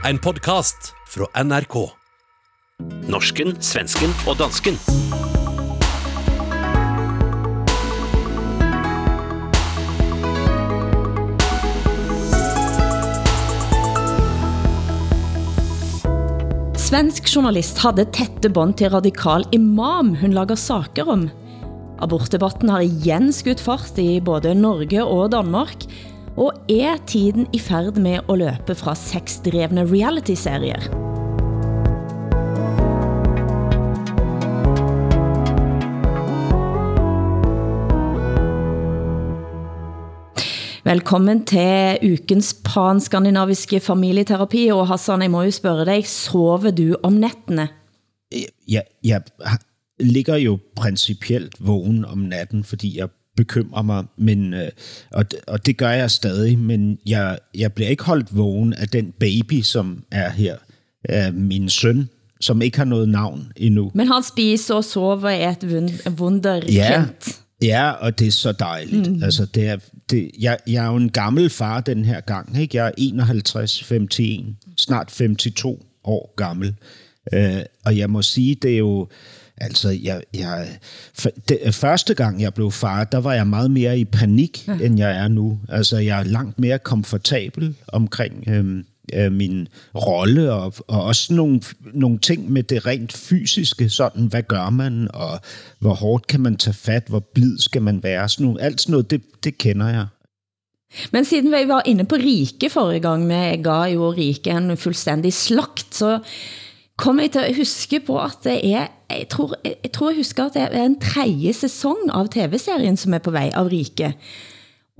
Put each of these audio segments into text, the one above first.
En podcast fra NRK. Norsken, svensken og dansken. Svensk journalist hadde tette bånd til radikal imam hun lager saker om. Abortdebatten har igen skudt fart i både Norge og Danmark, og er tiden i färd med att löpa fra sexdrevne realityserier? Välkommen Velkommen til ukens panskandinaviske familieterapi, og Hassan, jeg må jo dig, sover du om nätterna? Jeg, jeg ligger jo principiellt vaken om natten, fordi jeg bekymrer mig, men, øh, og, og det gør jeg stadig, men jeg, jeg bliver ikke holdt vågen af den baby, som er her, af min søn, som ikke har noget navn endnu. Men han spiser og sover i et wunderkind. Ja, ja, og det er så dejligt. Mm. Altså, det er, det, jeg, jeg er jo en gammel far den her gang. Ikke? Jeg er 51, 51, snart 52 år gammel. Øh, og jeg må sige, det er jo... Altså, jeg, jeg, det, første gang jeg blev far, der var jeg meget mere i panik, ja. end jeg er nu. Altså, jeg er langt mere komfortabel omkring øhm, øh, min rolle, og, og også nogle, nogle ting med det rent fysiske, sådan, hvad gør man, og hvor hårdt kan man tage fat, hvor blid skal man være, sådan nogle, alt sådan noget, det, det kender jeg. Men siden vi var inne på Rike forrige gang med gav jo Rike en fuldstændig slakt, så Kommer jeg til att huske på, at det er, jeg tror, jeg tror jeg husker, at det er en tredje sæson av tv-serien, som er på väg av Rike.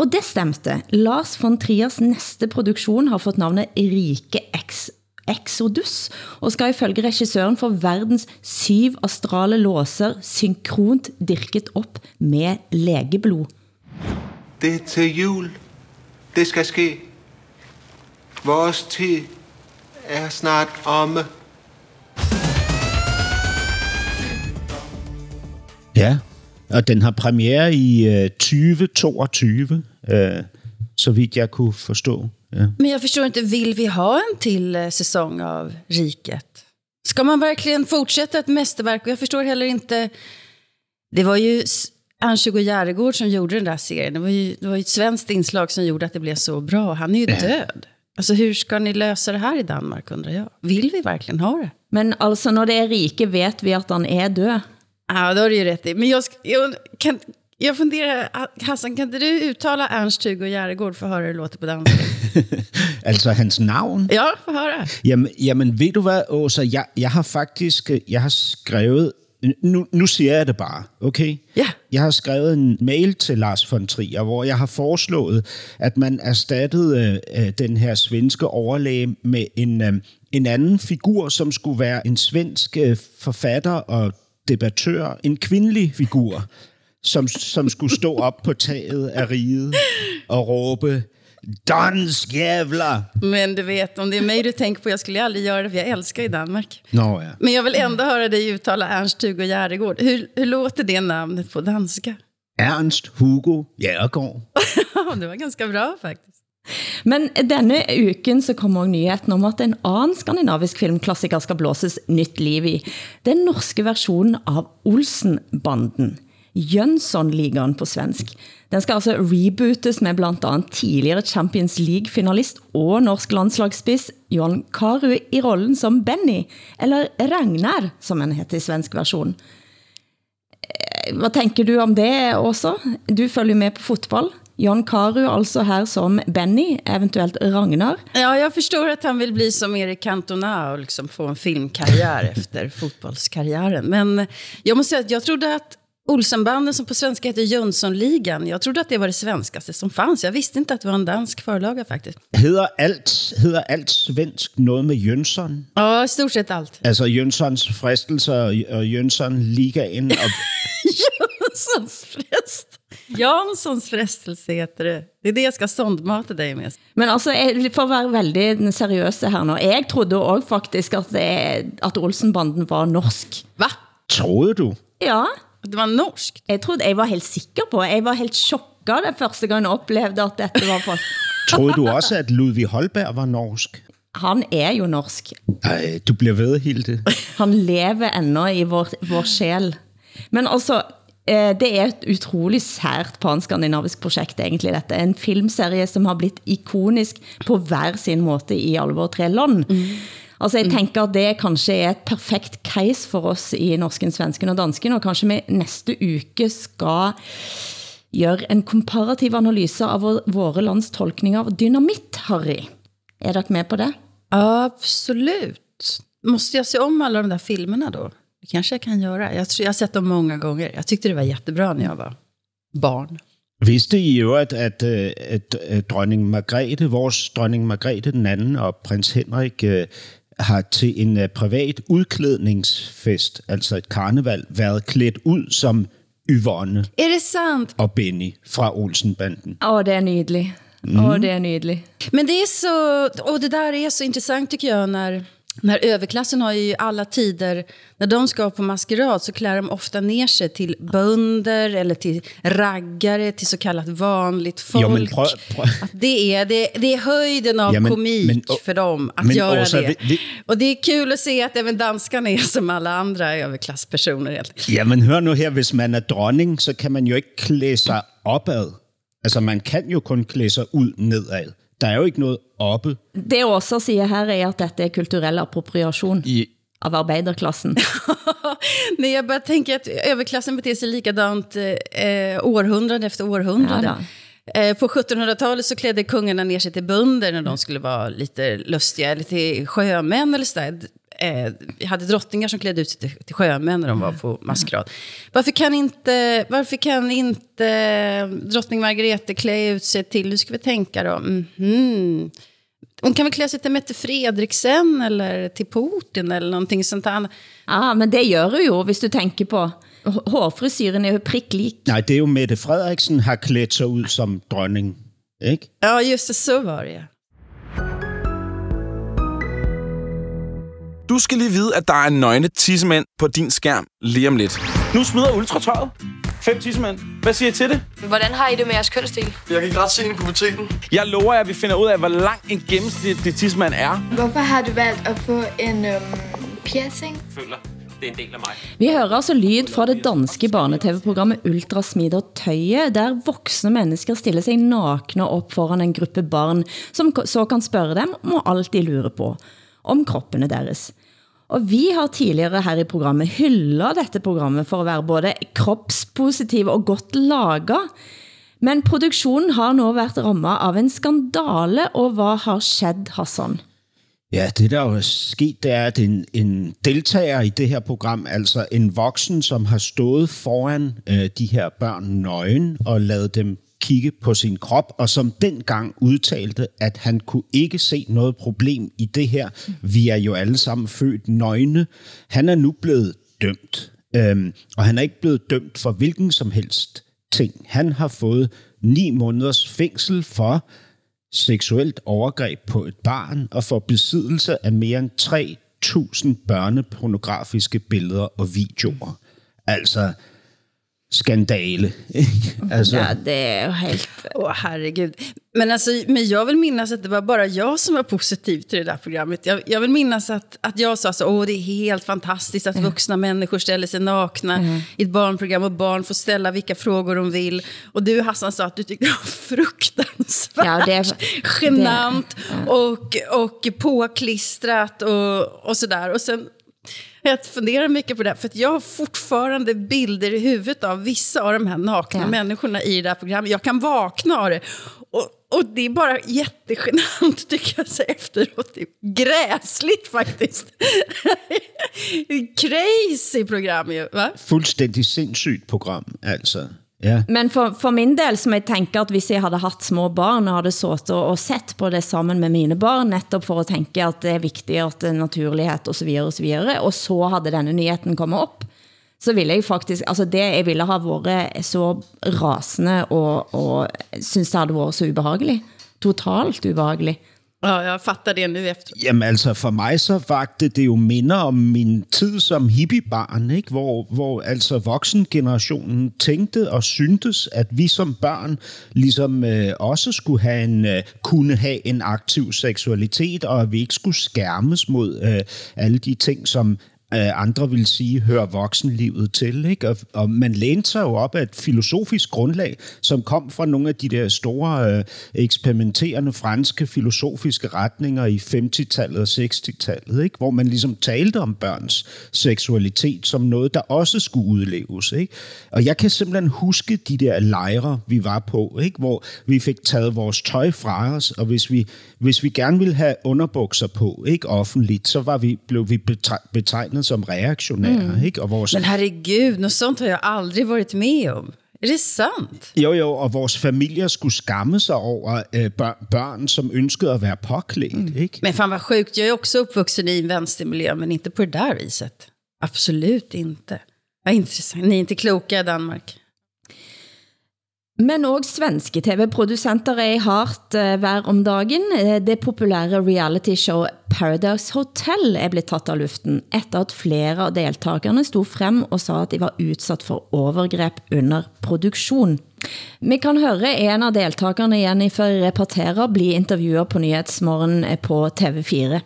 Og det stemte. Lars von Triers nästa produktion har fått navnet Rike X Exodus, og skal ifølge regissøren för verdens syv astrale låser synkront dirket op med legeblod. Det er til jul. Det skal ske. Vår tid er snart omme. Ja, og den har premiere i øh, 2022, øh, så vidt jeg kunne forstå. Ja. Men jag förstår inte, vill vi ha en till eh, säsong av Riket? Ska man verkligen fortsätta ett mästerverk? Och jag förstår heller inte... Det var ju Ernst-Hugo Järegård som gjorde den där serien. Det var, ju, det var ju ett svenskt inslag som gjorde att det blev så bra. Han är ju död. Alltså hur ska ni lösa det här i Danmark undrar jag? Vill vi verkligen ha det? Men altså, når det er Rike, vet vi at han er død. Ja, det har du ju rätt i. Men jag, jag, kan, jag funderar, Hassan, kan inte du uttala Ernst-Hugo Järegård för att höra hur det låter på danska? Altså hans navn? ja, få höra. Jamen, jamen ved du hvad, Åsa, jeg, jeg har faktisk, øh, jeg har skrevet, nu, nu siger jeg det bare, okay? Ja. Jeg har skrevet en mail til Lars von Trier, hvor jeg har foreslået, at man erstattede øh, den her svenske overlæge med en, øh, en anden figur, som skulle være en svensk øh, forfatter og debattør, en kvindelig figur, som, som skulle stå op på taget af riget og råbe, Dansk jävlar! Men du vet, om det är mig du tänker på, jag skulle aldrig göra det, för jag älskar ju Danmark. Nå ja. Men jag vill ändå höra dig uttala Ernst-Hugo Järegård. Hur, hur låter det namnet på danska? Ernst Hugo. Ja, det var ganska bra faktiskt. Men denne uken så kommer også nyheten om at en annan skandinavisk filmklassiker skal blåses nytt liv i. Den norske versionen av Olsenbanden. Jönssonligaen på svensk. Den skal altså rebootes med blandt andet tidligere Champions League-finalist og norsk landslagsspiss John Karu i rollen som Benny, eller Ragnar, som han heter i svensk version. Eh, Hvad tænker du om det også? Du følger med på fotboll. John Karu altså her som Benny, eventuelt Ragnar. Ja, jag förstår att han vill bli som Erik Cantona och liksom få en filmkarriär efter fotbollskarriären. Men jag måste säga att jag trodde att Olsenbanden som på svenska heter Jönssonligan, jag trodde att det var det svenskaste som fanns. Jag visste inte att det var en dansk förlaga faktiskt. Hedder alt, hedder alt svensk noget med Jønsson? Ja, i stort sett allt. Altså Jönssons fristelser og, og Jønsson Ligaen. Og, Janssons frest. Janssons frestelse heter det. Det är det jag ska sondmata dig med. Men altså, for at være veldig seriøse her nå, jeg trodde også faktisk at, det, at Olsenbanden var norsk. Va? troede du? Ja, Det var norskt? jeg trodde, jeg var helt sikker på, jeg var helt chokket det første gang jeg oplevede at dette var for... Troede du også, at Ludvig Holberg var norsk? han er jo norsk. Ej, du bliver ved, Hilde. Han lever ennå i vår, vår sjæl. Men altså, eh, det er et utrolig sært panskandinavisk projekt egentlig dette. En filmserie som har blitt ikonisk på hver sin måte i alle våre tre land. Altså jeg tænker at det kanskje er et perfekt case for oss i norsken, svensken og dansken, og kanskje vi næste uke skal gøre en komparativ analyse av vår, våre lands tolkning av dynamitt, Harry. Er dere med på det? Absolut. Måste jag se om alla de där filmerna då? Det kanske jag kan göra. Jeg tror, jag har sett dem många gånger. Jag tyckte det var jättebra när jag var barn. Vidste I jo, at, at, øh, at, at dronning Margrethe, vores dronning Margrethe den anden og prins Henrik øh, har til en øh, privat udklædningsfest, altså et karneval, været klædt ud som Yvonne Är det sant? og Benny fra Olsenbanden. Åh, det er nydelig. Åh, det er nydelig. Men det är så, och det där är så intressant tycker jag när, när överklassen har ju alla tider, när de ska på maskerad så klär de ofta ner sig till bönder eller till raggare, till så kallat vanligt folk. Jo, men prøv- Att det, är, det, det är höjden av Ja, men- komik men- för dem att göra Åsa, det. vi- vi- Och det är kul att se att även danskarna är som alla andra överklasspersoner. Ja, men hør nu her, hvis man er dronning, så kan man jo ikke klæde sig opad. Altså, man kan jo kun klæde sig ud nedad. Der er jo ikke noget oppe. Det Åsa siger her er, at dette er kulturell appropriation av arbeiderklassen. Nej, jag bara tänker att överklassen beter sig likadant eh, århundrade efter århundrade. Ja, eh, på 1700-talet så klädde kungarna ner sig till bönder när de skulle vara lite lustiga, eller till sjömän eller sådär. Eh, vi hade drottningar som klädde ut sig till, till sjömän när de var på maskerad. Varför kan inte, varför kan inte drottning Margrethe klä ut sig till, nu ska vi tänka då, mhm. Hon kan väl klä sig till Mette Fredriksen eller till Putin eller någonting sånt. Ja, men det gør du jo, hvis du tænker på. Hårfrisyren er jo prikk lik. Nej, det er jo Mette Frederiksen har klædt sig ud som dronning. Ikke? Ja, just det, så var det. Du skal lige vide, at der er nøgne tissemænd på din skærm lige om lidt. Nu smider ultratøjet. Fem tissemænd. Hvad siger I til det? Hvordan har I det med jeres kønsdel? Jeg gik ret sent i puberteten. Jeg lover jer, at vi finder ud af, hvor lang en gennemsnitlig tissemand er. Hvorfor har du valgt at få en øhm, piercing? Føler, det er en del af mig. Vi hører altså lyd fra det danske barne-tv-programmet Ultra smider tøjet, der voksne mennesker stiller sig nakne op foran en gruppe barn, som så kan spørge dem om alt de lurer på, om kroppene deres. Och vi har tidigare här i programmet hyllat detta programmet för att vara både kroppspositiv och gott laga. Men produktionen har nu varit rammad av en skandal och vad har skett Hassan? Ja, det der har er sket, det er, at en, en deltager i det her program, altså en voksen, som har stået foran øh, de her børn nøgen og lavet dem kigge på sin krop, og som dengang udtalte, at han kunne ikke se noget problem i det her. Vi er jo alle sammen født nøgne. Han er nu blevet dømt, øhm, og han er ikke blevet dømt for hvilken som helst ting. Han har fået ni måneders fængsel for seksuelt overgreb på et barn og for besiddelse af mere end 3.000 børnepornografiske billeder og videoer. Altså, skandale. Ikke? Altså, Ja, det jo helt... Åh, herregud. Men, alltså, men jag vill minnas att det var bara jag som var positiv till det där programmet. Jag, jag vill minnas att, att jag sa så, åh det är helt fantastiskt att vuxna människor ställer sig nakna i ett barnprogram och barn får ställa vilka frågor de vill. Och du Hassan sa att du tyckte det var fruktansvärt Ja, det- genant och, och påklistrat och, och sådär. Och sen jag funderar mycket på det, för att jag har fortfarande bilder i huvudet av vissa av de här nakna Ja. människorna i det här programmet. Jag kan vakna av det. Och, och det är bara jättegenant tycker jag så efteråt. Det är gräsligt faktiskt. Crazy program ju, va? fuldstændig sindssygt program, altså. Yeah. Men for, for min del, som jeg tænker, at hvis jeg havde haft små barn, og hade sået og, og sett på det sammen med mine barn, netop for at tænke at det er viktigt at det er og så videre, og så videre, og så havde denne nyheten kommet upp, så ville jeg faktisk, altså det jeg ville ha varit så rasende, og, og synes det havde været så obehagligt. Totalt obehagligt. Ja, jag fattar det nu efteråt. Jamen altså, for mig så vagte det jo minder om min tid som hippiebarn, ikke? Hvor, hvor altså voksengenerationen tænkte og syntes, at vi som børn ligesom øh, også skulle have en, øh, kunne have en aktiv seksualitet, og at vi ikke skulle skærmes mod øh, alle de ting, som Øh, andre vil sige, hører voksenlivet til. Ikke? Og, og man lænede sig jo op af et filosofisk grundlag, som kom fra nogle af de der store øh, eksperimenterende franske filosofiske retninger i 50-tallet og 60-tallet, ikke? hvor man ligesom talte om børns seksualitet som noget, der også skulle udleves. Ikke? Og jeg kan simpelthen huske de der lejre, vi var på, ikke? hvor vi fik taget vores tøj fra os, og hvis vi, hvis vi gerne ville have underbukser på, ikke offentligt, så var vi, blev vi betegnet som reaktionære. Mm. Ikke? Og vores... Men herregud, något sånt har jag aldrig varit med om. Är det sant? Jo, jo, og vores familier skulle skamme sig over øh, børn, børn, som ønskede at være påklædt. Mm. Men fan vad sjukt, jag är också uppvuxen i en vänstermiljö, men inte på det där viset. Absolut inte. Vad intressant. Ni är inte kloka i Danmark. Men också svenske tv-producenter er i hardt uh, vær om dagen. Eh, det populære realityshow Paradise Hotel er blevet taget av luften, efter at flere av deltagarna stod frem og sa at de var utsatta for övergrepp under produktion. Vi kan høre en av deltagerne Jennifer Repartera bli intervjuet på Nyhetsmorgen eh, på TV4.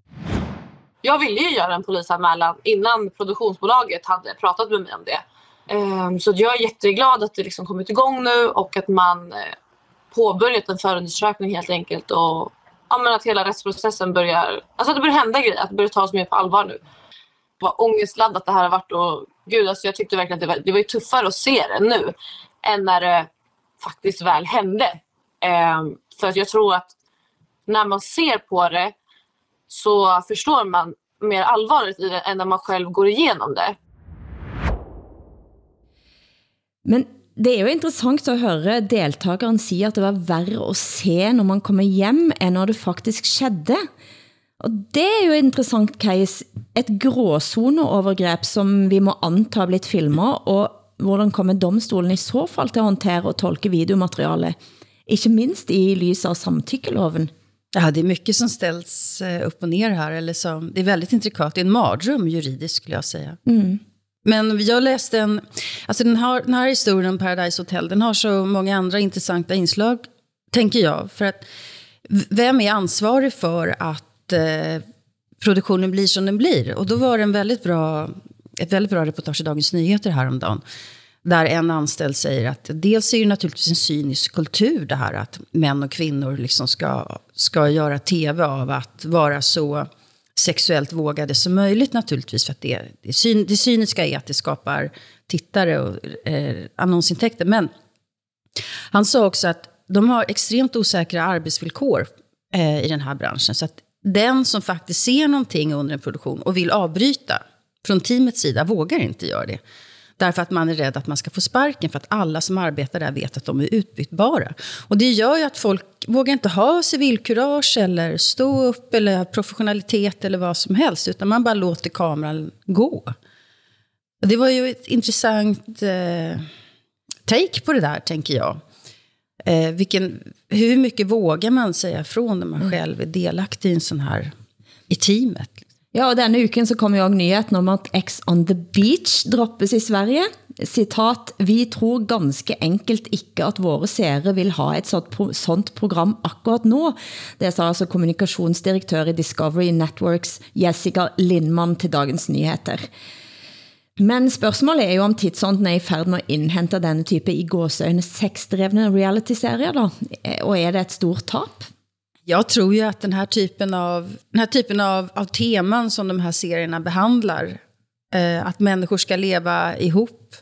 Jag ville ju göra en polisanmälan innan produktionsbolaget hade pratat med mig om det. Ehm, så jag är jätteglad att det liksom kommit igång nu och att man eh, påbörjat en förundersökning helt enkelt och ja, men att hela rättsprocessen börjar, alltså att det börjar hända grejer, att det börjar tas mer på allvar nu. Vad ångestladdat det här har varit och gud alltså jag tyckte verkligen att det var, det var ju tuffare att se det nu än när det faktiskt väl hände. Ehm, för att jag tror att när man ser på det så förstår man mer allvaret i det än när man själv går igenom det. Men det er jo interessant at høre deltageren sige, at det var værre at se, når man kommer hjem, end når det faktisk skedde. Og det er jo interessant case. Et gråzoneovergreb, som vi må anta har blitt filmet, og hvordan kommer domstolen i så fall til at håndtere og tolke videomaterialet? Ikke minst i lys av samtykkeloven. Ja, det är mycket som ställs eh, upp och ner här. Eller som, det är väldigt intrikat. Det är en mardröm juridiskt skulle jag säga. Mm. Men jag läste en... Alltså den, här, den här historien om Paradise Hotel, den har så många andra intressanta inslag, tänker jag. För att vem är ansvarig för att eh, produktionen blir som den blir? Och då var det en väldigt bra, ett väldigt bra reportage i Dagens Nyheter häromdagen. Där en anställd säger att dels är det naturligtvis en cynisk kultur det här att män och kvinnor liksom ska, ska göra tv av att vara så sexuellt vågade som möjligt naturligtvis. För att det, det, syn, det cyniska är att det skapar tittare och eh, annonsintäkter. Men han sa också att de har extremt osäkra arbetsvillkor eh, i den här branschen. Så att den som faktiskt ser någonting under en produktion och vill avbryta från teamets sida vågar inte göra det. Därför att man är rädd att man ska få sparken för att alla som arbetar där vet att de är utbytbara. Och det gör ju att folk vågar inte ha civilkurage eller stå upp eller professionalitet eller vad som helst. Utan man bara låter kameran gå. Och det var ju ett intressant eh, take på det där, tänker jag. Eh, vilken, hur mycket vågar man säga från när man mm. själv är delaktig i en sån här, i teamet? Ja, och denne uken så kom jo også nyheten om at X on the Beach droppes i Sverige. Citat, vi tror ganska enkelt inte att våra seere vill ha ett sånt, sånt program akkurat nu. Det sa alltså kommunikationsdirektör i Discovery Networks Jessica Lindman till Dagens Nyheter. Men spørgsmålet är ju om tidsånden är i färd med at indhente denne type i gåsøjne sexdrevne reality-serier da? Og er det ett stort tap? Jag tror ju att den här typen av, den här typen av, av teman som de här serierna behandlar, eh, att människor ska leva ihop,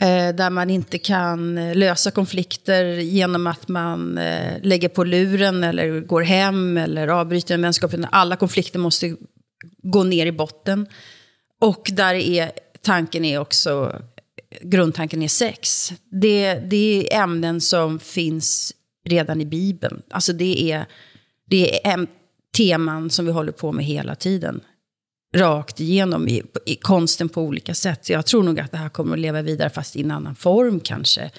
eh, där man inte kan eh, lösa konflikter genom att man eh, lägger på luren eller går hem eller avbryter en vänskap. Alla konflikter måste gå ner i botten. Och där är tanken är också, grundtanken är sex. Det, det är ämnen som finns redan i Bibeln. Alltså det är, det är teman som vi håller på med hela tiden. Rakt igenom i, i konsten på olika sätt. Så jag tror nog att det här kommer att leva vidare fast i en annan form kanske.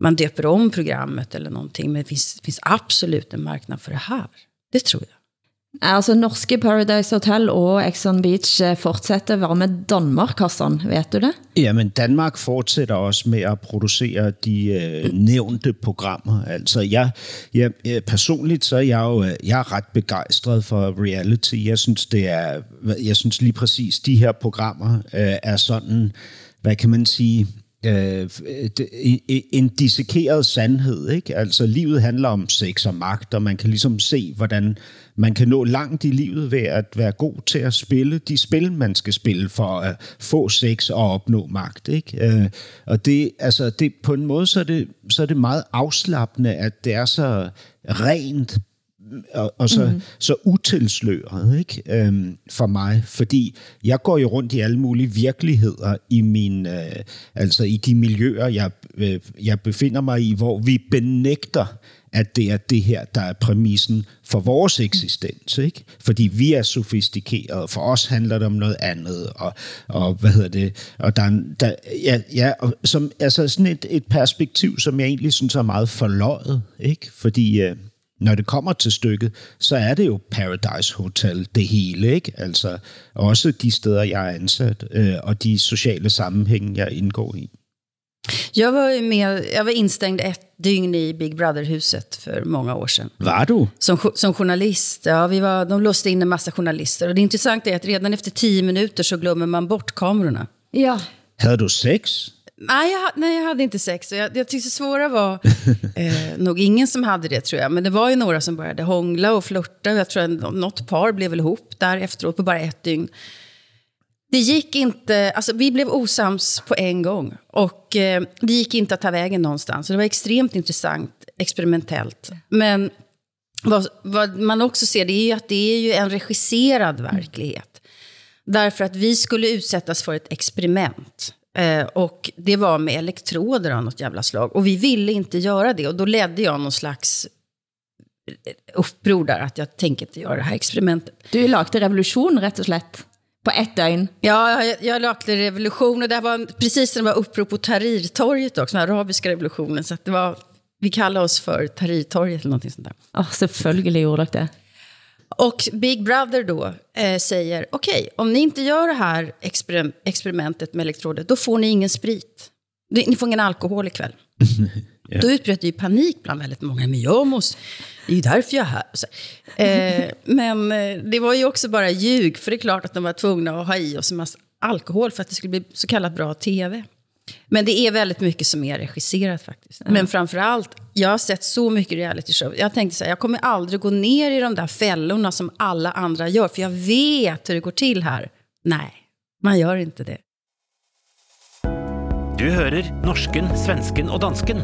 Man döper om programmet eller någonting. Men det finns, finns absolut en marknad för det här. Det tror jag. Altså, norske Paradise Hotel og Exxon Beach eh, fortsetter. Hva med Danmark, Hassan? Vet du det? Jamen, Danmark fortsætter også med at producere de øh, nævnte programmer. Altså, jeg, jeg, eh, personligt så er jeg jo jeg er ret begejstret for reality. Jeg synes, det er, jeg synes lige præcis, de her programmer øh, er sådan, hvad kan man sige, øh, en dissekeret sandhed. Ikke? Altså, livet handler om sex og magt, og man kan ligesom se, hvordan man kan nå langt i livet ved at være god til at spille de spil, man skal spille for at få sex og opnå magt. Ikke? Øh, og det, altså, det, på en måde så er, det, så er det meget afslappende, at det er så rent og, og så, mm. så utilsløret ikke? Øhm, for mig, fordi jeg går jo rundt i alle mulige virkeligheder i min, øh, altså i de miljøer, jeg, øh, jeg befinder mig i, hvor vi benægter, at det er det her, der er præmissen for vores eksistens, ikke? Fordi vi er sofistikerede, for os handler det om noget andet, og, og hvad hedder det, og der, der ja, ja og som, altså sådan et, et perspektiv, som jeg egentlig synes er meget forløjet, ikke? Fordi øh, når det kommer til stykket, så er det jo Paradise Hotel, det hele, ikke? Altså også de steder, jeg er ansat, øh, og de sociale sammenhænge, jeg indgår i. Jag var, med, jag var instängd ett dygn i Big Brother-huset för många år sedan. Var du? Som, som journalist. Ja, vi var, de låste in en massa journalister. Och det intressanta är att redan efter tio minuter så glömmer man bort kamerorna. Ja. Hade du sex? Nej jag, nej, jag hade inte sex. Jag, jag tyckte det svåra var, eh, nog ingen som hade det tror jag, men det var ju några som började hångla och flörta. Jag tror att något par blev väl ihop där efteråt på bara ett dygn. Det gick inte, alltså vi blev osams på en gång. Och eh, det gick inte att ta vägen någonstans. Så det var extremt intressant, experimentellt. Men vad, vad man också ser det är ju att det är ju en regisserad verklighet. Därför att vi skulle utsättas för ett experiment. Eh, och det var med elektroder av något jävla slag. Och vi ville inte göra det. Och då ledde jag någon slags uppror där, att jag tänker inte göra det här experimentet. Du lagde revolution rätt och slett? På ett dygn? Ja, jag, jag lagde revolution och det var precis när det var uppror på Tahrirtorget också, den arabiska revolutionen. Så det var, vi kallade oss för Tahrirtorget eller någonting sånt där. Ja, oh, selvfølgelig gjorde det. Och Big Brother då eh, säger, okej, okay, om ni inte gör det här exper experimentet med elektroder, då får ni ingen sprit. Ni får ingen alkohol ikväll. yeah. Då utbröt det ju panik bland väldigt många. Men jag måste, det är ju därför jag är här. Så, eh, men eh, det var ju också bara ljug, för det är klart att de var tvungna att ha i oss en massa alkohol för att det skulle bli så kallat bra tv. Men det är väldigt mycket som är regisserat faktiskt. Mm. Men framför allt, jag har sett så mycket reality show. Jag tänkte så här, jag kommer aldrig gå ner i de där fällorna som alla andra gör. För jag vet hur det går till här. Nej, man gör inte det. Du hører norsken, svensken og dansken.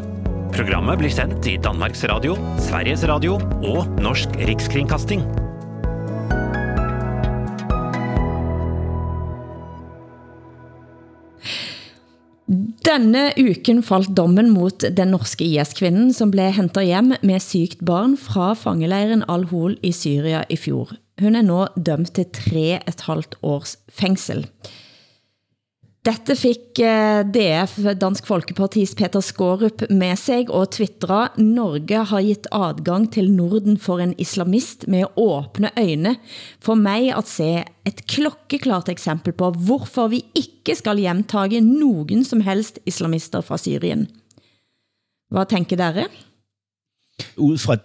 Programmet blir sendt i Danmarks Radio, Sveriges Radio og Norsk Rikskringkasting. Denne uken falt dommen mot den norske IS-kvinnen som blev hentet hjem med sykt barn fra fangeleiren Al-Hol i Syria i fjor. Hun er nu dømt til tre et halvt års fængsel. Detta fick eh, DF, Dansk Folkepartis Peter Skårup, med sig och twittra, Norge har gett adgang till Norden för en islamist med öppna ögon. För mig att se ett klockeklart exempel på, varför vi inte ska hjemtage någon som helst islamister från Syrien. Vad tänker dere? Utifrån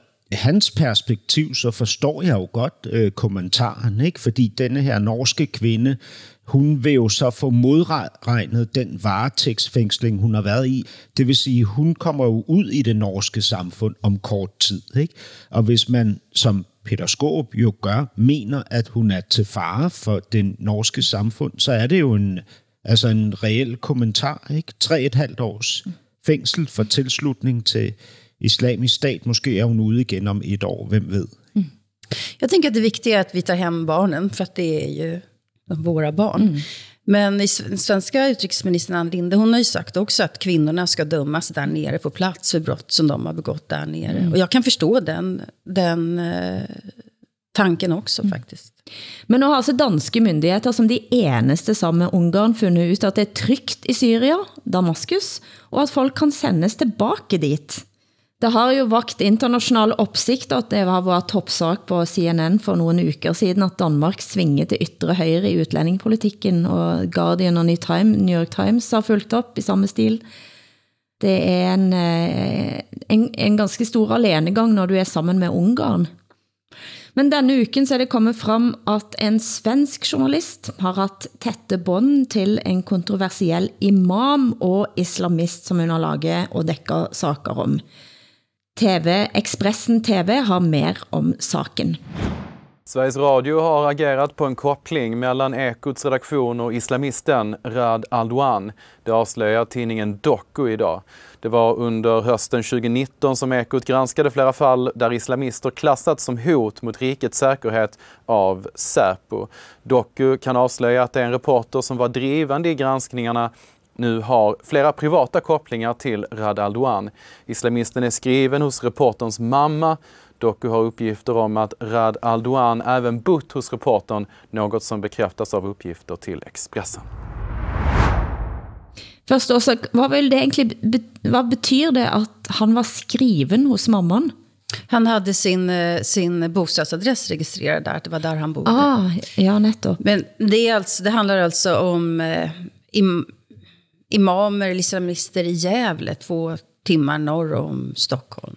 hans perspektiv, så förstår jag ju godt øh, kommentaren, ikke? fordi denne her norske kvinde, hun vil jo så få modregnet den varetægtsfængsling, hun har været i. Det vil sige, hun kommer jo ud i det norske samfund om kort tid. Ikke? Og hvis man, som Peter Skåb jo gør, mener, at hun er til fare for det norske samfund, så er det jo en, altså en reel kommentar. Ikke? Tre et halvt års fængsel for tilslutning til islamisk stat. Måske er hun ude igen om et år, hvem ved? Mm. Jag tänker att det viktiga är att vi tar hem barnen, för att det är ju våra barn. Mm. Men i svenska utrikesministern Ann Linde, hon har ju sagt också att kvinnorna ska dömas där nere på plats för brott som de har begått där nere. Mm. Och jag kan förstå den, den eh, tanken också mm. faktiskt. Men nu har alltså danske myndigheter som de eneste sammen med Ungarn funnet ut att det är tryggt i Syria, Damaskus, och att folk kan sendes tillbaka dit. Det har jo vakt internationell opsigt at det var vår toppsak på CNN for några uker siden, at Danmark svinget til ytre höger i udlændingepolitikken, og Guardian og New, Time, New York Times har fulgt upp i samme stil. Det er eh, en, en, en ganske stor alenegang, når du er sammen med Ungarn. Men denne uken så er det kommet frem, at en svensk journalist har haft tætte bånd til en kontroversiell imam og islamist, som hun har laget og dækker saker om. TV Expressen TV har mer om saken. Sveriges Radio har agerat på en koppling mellan Ekots redaktion och islamisten Rad Aldoan. Det avslöjar tidningen Doku idag. Det var under hösten 2019 som Ekot granskade flera fall där islamister klassats som hot mot rikets säkerhet av Säpo. Doku kan avslöja att det är en reporter som var drivande i granskningarna nu har flera privata kopplingar till Rad Aldoan. Islamisten är skriven hos reporterns mamma. Doku har uppgifter om att Rad Aldoan även bott hos reportern, något som bekräftas av uppgifter till Expressen. Först också, vad vill det egentligen, vad betyder det att han var skriven hos mamman? Han hade sin, eh, sin bostadsadress registrerad där, det var där han bodde. Ah, ja, nettopp. Men det, är alltså, det handlar alltså om eh, im, imamer eller islamister i Gävle, två timmar norr om Stockholm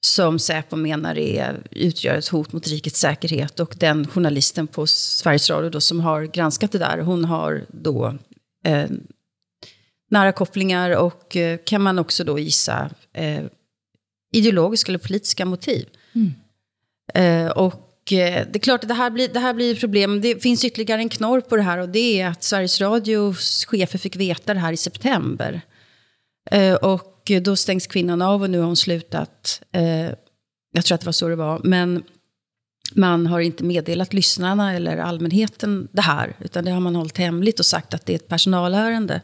som Säpo menar är, utgör ett hot mot rikets säkerhet. Och den journalisten på Sveriges Radio då, som har granskat det där, hon har då eh, nära kopplingar och eh, kan man också då gissa eh, ideologiska eller politiska motiv. Mm. Eh, och Eh, det är klart att det här blir, det här blir problem. Det finns ytterligare en knorr på det här och det är att Sveriges Radios chefer fick veta det här i september. Eh, och då stängs kvinnan av och nu har hon slutat. Eh, jag tror att det var så det var. Men man har inte meddelat lyssnarna eller allmänheten det här. Utan det har man hållit hemligt och sagt att det är ett personalärende.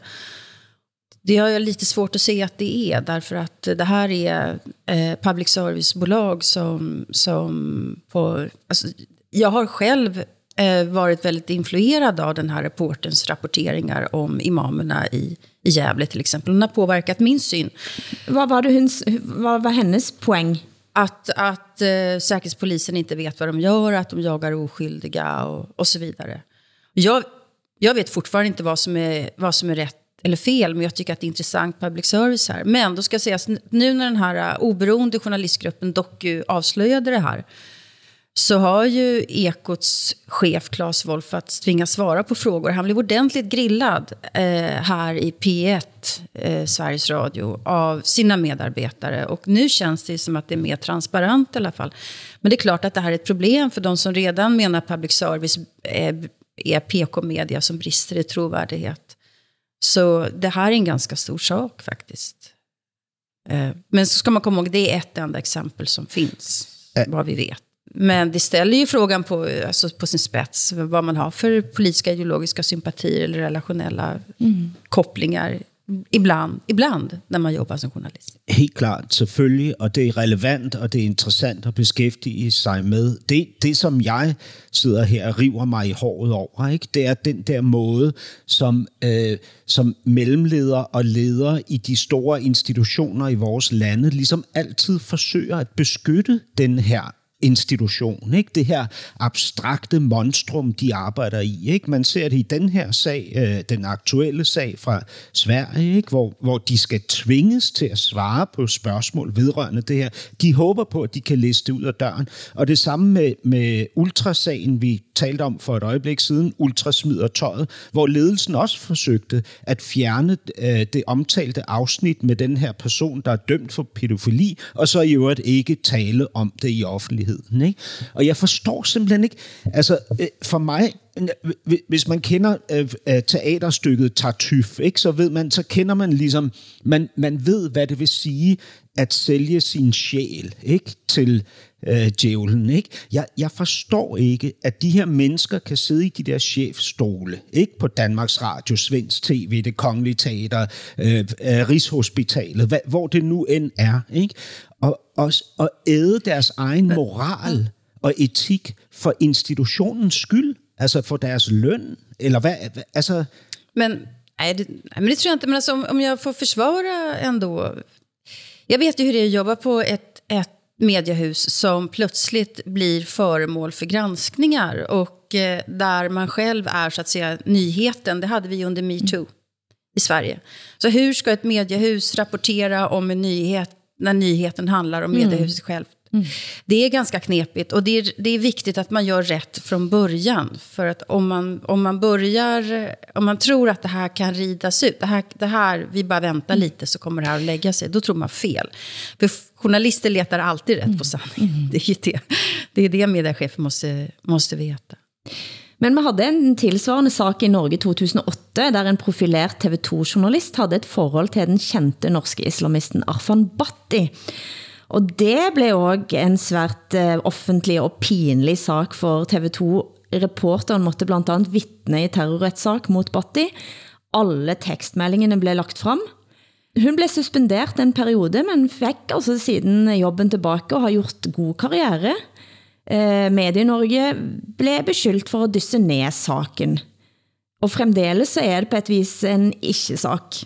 Det har jag lite svårt att se att det är, därför att det här är eh, public service-bolag som, som får... Alltså, jag har själv eh, varit väldigt influerad av den här reportens rapporteringar om imamerna i, i Gävle till exempel. Den har påverkat min syn. Vad var, det vad var hennes poäng? Att, att eh, Säkerhetspolisen inte vet vad de gör, att de jagar oskyldiga och, och så vidare. Jag, jag vet fortfarande inte vad som är, vad som är rätt eller fel, men jag tycker att det är intressant public service här. Men då ska sägas, nu när den här eh, oberoende journalistgruppen Doku avslöjade det här, så har ju Ekots chef Claes Wolfat tvingats svara på frågor. Han blev ordentligt grillad eh, här i P1, eh, Sveriges Radio, av sina medarbetare. Och nu känns det som att det är mer transparent i alla fall. Men det är klart att det här är ett problem för de som redan menar att public service eh, är PK-media som brister i trovärdighet. Så det här är en ganska stor sak faktiskt. Eh, men så ska man komma ihåg, det är ett enda exempel som finns, äh. vad vi vet. Men det ställer ju frågan på, alltså på sin spets, vad man har för politiska ideologiska sympatier eller relationella mm. kopplingar ibland, ibland när man jobbar som journalist. Helt klart, selvfølgelig, och det är relevant, och det är intressant att beskæftige sig med. Det, det som jag sitter här och river mig i håret över ikke? det är den där måde, som, äh, som mellemledere och ledare i de stora institutioner i vores lande liksom alltid försöker att beskytte den här institution, ikke? det her abstrakte monstrum, de arbejder i. Ikke? Man ser det i den her sag, øh, den aktuelle sag fra Sverige, ikke? Hvor, hvor de skal tvinges til at svare på spørgsmål vedrørende det her. De håber på, at de kan liste ud af døren. Og det samme med, med ultrasagen, vi talte om for et øjeblik siden, ultrasmider tøjet, hvor ledelsen også forsøgte at fjerne øh, det omtalte afsnit med den her person, der er dømt for pædofili, og så i øvrigt ikke tale om det i offentlighed virkeligheden. Ikke? Og jeg forstår simpelthen ikke, altså øh, for mig, øh, hvis man kender øh, øh, teaterstykket Tartuffe, ikke, så ved man, så kender man ligesom, man, man ved, hvad det vil sige at sælge sin sjæl ikke, til øh, djævlen. Ikke? Jeg, jeg forstår ikke, at de her mennesker kan sidde i de der chefstole, ikke på Danmarks Radio, Svensk TV, det Kongelige Teater, øh, øh, Rigshospitalet, hvad, hvor det nu end er, ikke? Og, og, og æde deres egen moral og etik for institutionens skyld, altså for deres løn, eller hvad, altså... Men, nej, det, men det tror jag inte, men alltså, om, om jag får försvara ändå Jag vet ju hur det är att jobba på ett, ett mediehus som plötsligt blir föremål för granskningar och eh, där man själv är så att säga nyheten. Det hade vi under metoo i Sverige. Så hur ska ett mediehus rapportera om en nyhet när nyheten handlar om Mm. mediehuset självt? Det är ganska knepigt och det är, det är viktigt att man gör rätt från början. För att om man, om man börjar, om man tror att det här kan ridas ut, det här, det här, vi bara väntar lite så kommer det här att lägga sig, då tror man fel. För journalister letar alltid rätt på sanningen. Det är det, det, är det mediechefer måste, måste veta. Men vi hade en tilsvarende sak i Norge 2008, där en profilert TV 2-journalist hade ett forhold till den kända norske islamisten Arfan Bhatti. Och det blev också en svært eh, offentlig och pinlig sak för TV 2. Reporteren måtte bland annat vittne i terrorrettssak mot Bhatti. Alla tekstmeldingene blev lagt fram. Hon blev suspenderad en period, men fick altså siden jobben tillbaka och har gjort god karriere. Eh, Medie-Norge blev beskyldt for at dysse ned saken. Og fremdeles så er det på et vis en ikke-sak.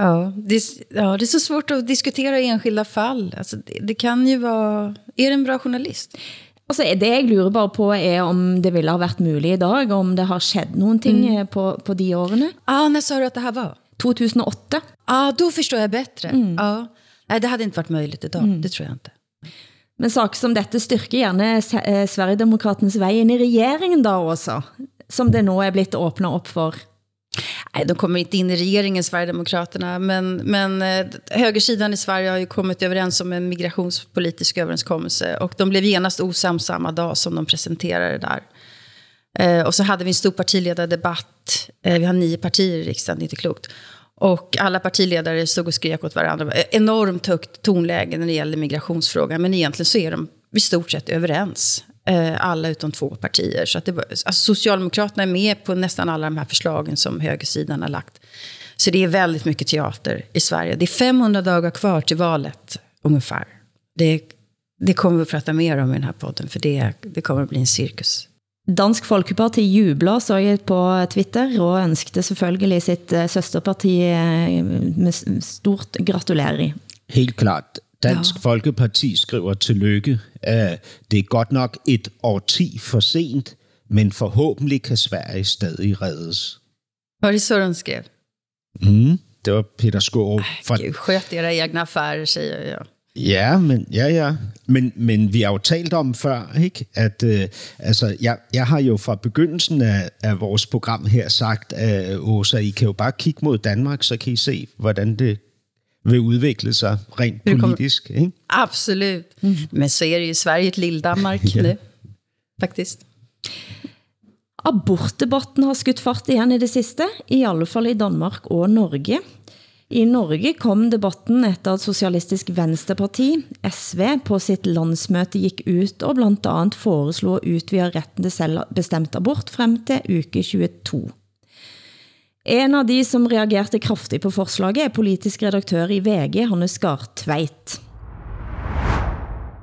Ja det, är, ja, det är så svårt att diskutera enskilda fall. Alltså, det, det kan ju vara... Är det en bra journalist? Altså, det jeg lurer bare på er om det ville ha vært mulig i dag, om det har skjedd nogen ting mm. på, på de årene. Ah, när sa du att det här var? 2008. ah, då förstår jag bättre. Ja. Nej, det hade inte varit möjligt idag. Det tror jag inte. Men saker som dette styrker gjerne eh, Sverigedemokraternas väg in i regeringen da også, som det nu är blivit åbnet upp för. Nej, de kommer inte in i regeringen, Sverigedemokraterna. Men, men eh, högersidan i Sverige har ju kommit överens om en migrationspolitisk överenskommelse. Och de blev genast osams samma dag som de presenterade det där. Eh, och så hade vi en stor partiledardebatt. Eh, vi har nio partier i riksdagen, det är inte klokt. Och alla partiledare stod och skrek åt varandra. Enormt högt tonläge när det gäller migrationsfrågan. Men egentligen så är de i stort sett överens. Eh, alla utom två partier. Så att det var, alltså Socialdemokraterna är med på nästan alla de här förslagen som högersidan har lagt. Så det är väldigt mycket teater i Sverige. Det är 500 dagar kvar till valet, ungefär. Det, det kommer vi att prata mer om i den här podden, för det, det kommer att bli en cirkus. Dansk Folkeparti jubler, så jeg på Twitter, og ønskede selvfølgelig sitt eh, søsterparti eh, med stort gratulerer. Helt klart. Dansk ja. Folkeparti skriver tillykke. Uh, det er godt nok et årti for sent, men forhåbentlig kan Sverige stadig reddes. Var det så de skrev? Mm, det var Peter Skårup fra Gud, sköt era egna affärer, säger jag. Ja, men, ja, ja. Men, men vi har jo talt om før, ikke? at øh, altså, jeg, jeg har jo fra begyndelsen af, af vores program her sagt, at Åsa, I kan jo bare kigge mod Danmark, så kan I se, hvordan det vil udvikle sig rent Det kommer- politisk. Ikke? Absolut. Men så är det ju Sverige ett lill-Danmark Ja. nu, faktiskt. Abortdebatten har skudt fart igen i det siste, i alle fall i Danmark og Norge. I Norge kom debatten efter at Socialistisk Venstreparti, SV, på sitt landsmøte gick ut og bland annat foreslo at utvide retten til selvbestemt abort frem til uke 22. En av de som reagerte kraftigt på forslaget er politisk redaktør i VG, Hanne Skartveit.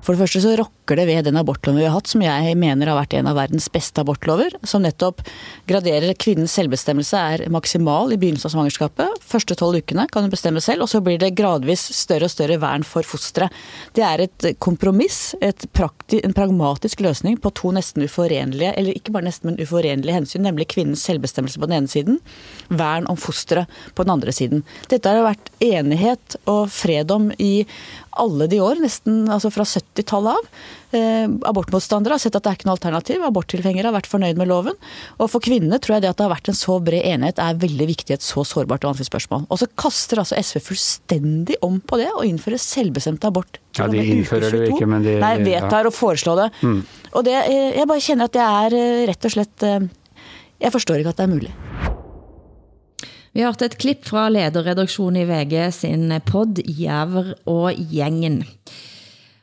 For det første så rokker det ved den abortloven vi har hatt, som jeg mener har vært en av verdens beste abortlover, som nettopp graderer kvinnens selvbestemmelse er maksimal i begynnelsen av svangerskapet. Første tolv ukene kan hun bestemme selv, og så blir det gradvis større og større vern for fosteret. Det er et kompromiss, et en pragmatisk løsning på to nesten uforenlige, eller ikke bare nesten, men uforenlige hensyn, nemlig kvinnens selvbestemmelse på den ene siden, vern om fosteret på den andre siden. Dette har det vært enighet og fred om i alle de år, nesten altså fra 70-tallet av. Eh, abortmotstandere har sett at det er ikke noe alternativ. Aborttilhengere har vært fornøyd med loven. Og for kvinnene tror jeg det at det har vært en så bred enighet er veldig viktig i et så sårbart og vanskelig spørsmål. Og så kaster altså SV fullstendig om på det og innfører selvbestemt abort. Ja, de innfører det jo 22. ikke, men de Nei, ja. vedtar å foreslå det. Mm. Og det, eh, jeg bare kjenner at det er eh, rett og slett eh, Jeg forstår ikke at det er mulig. Vi har hørt et klipp fra lederredaksjonen i VG sin podd Jæver og Gjengen.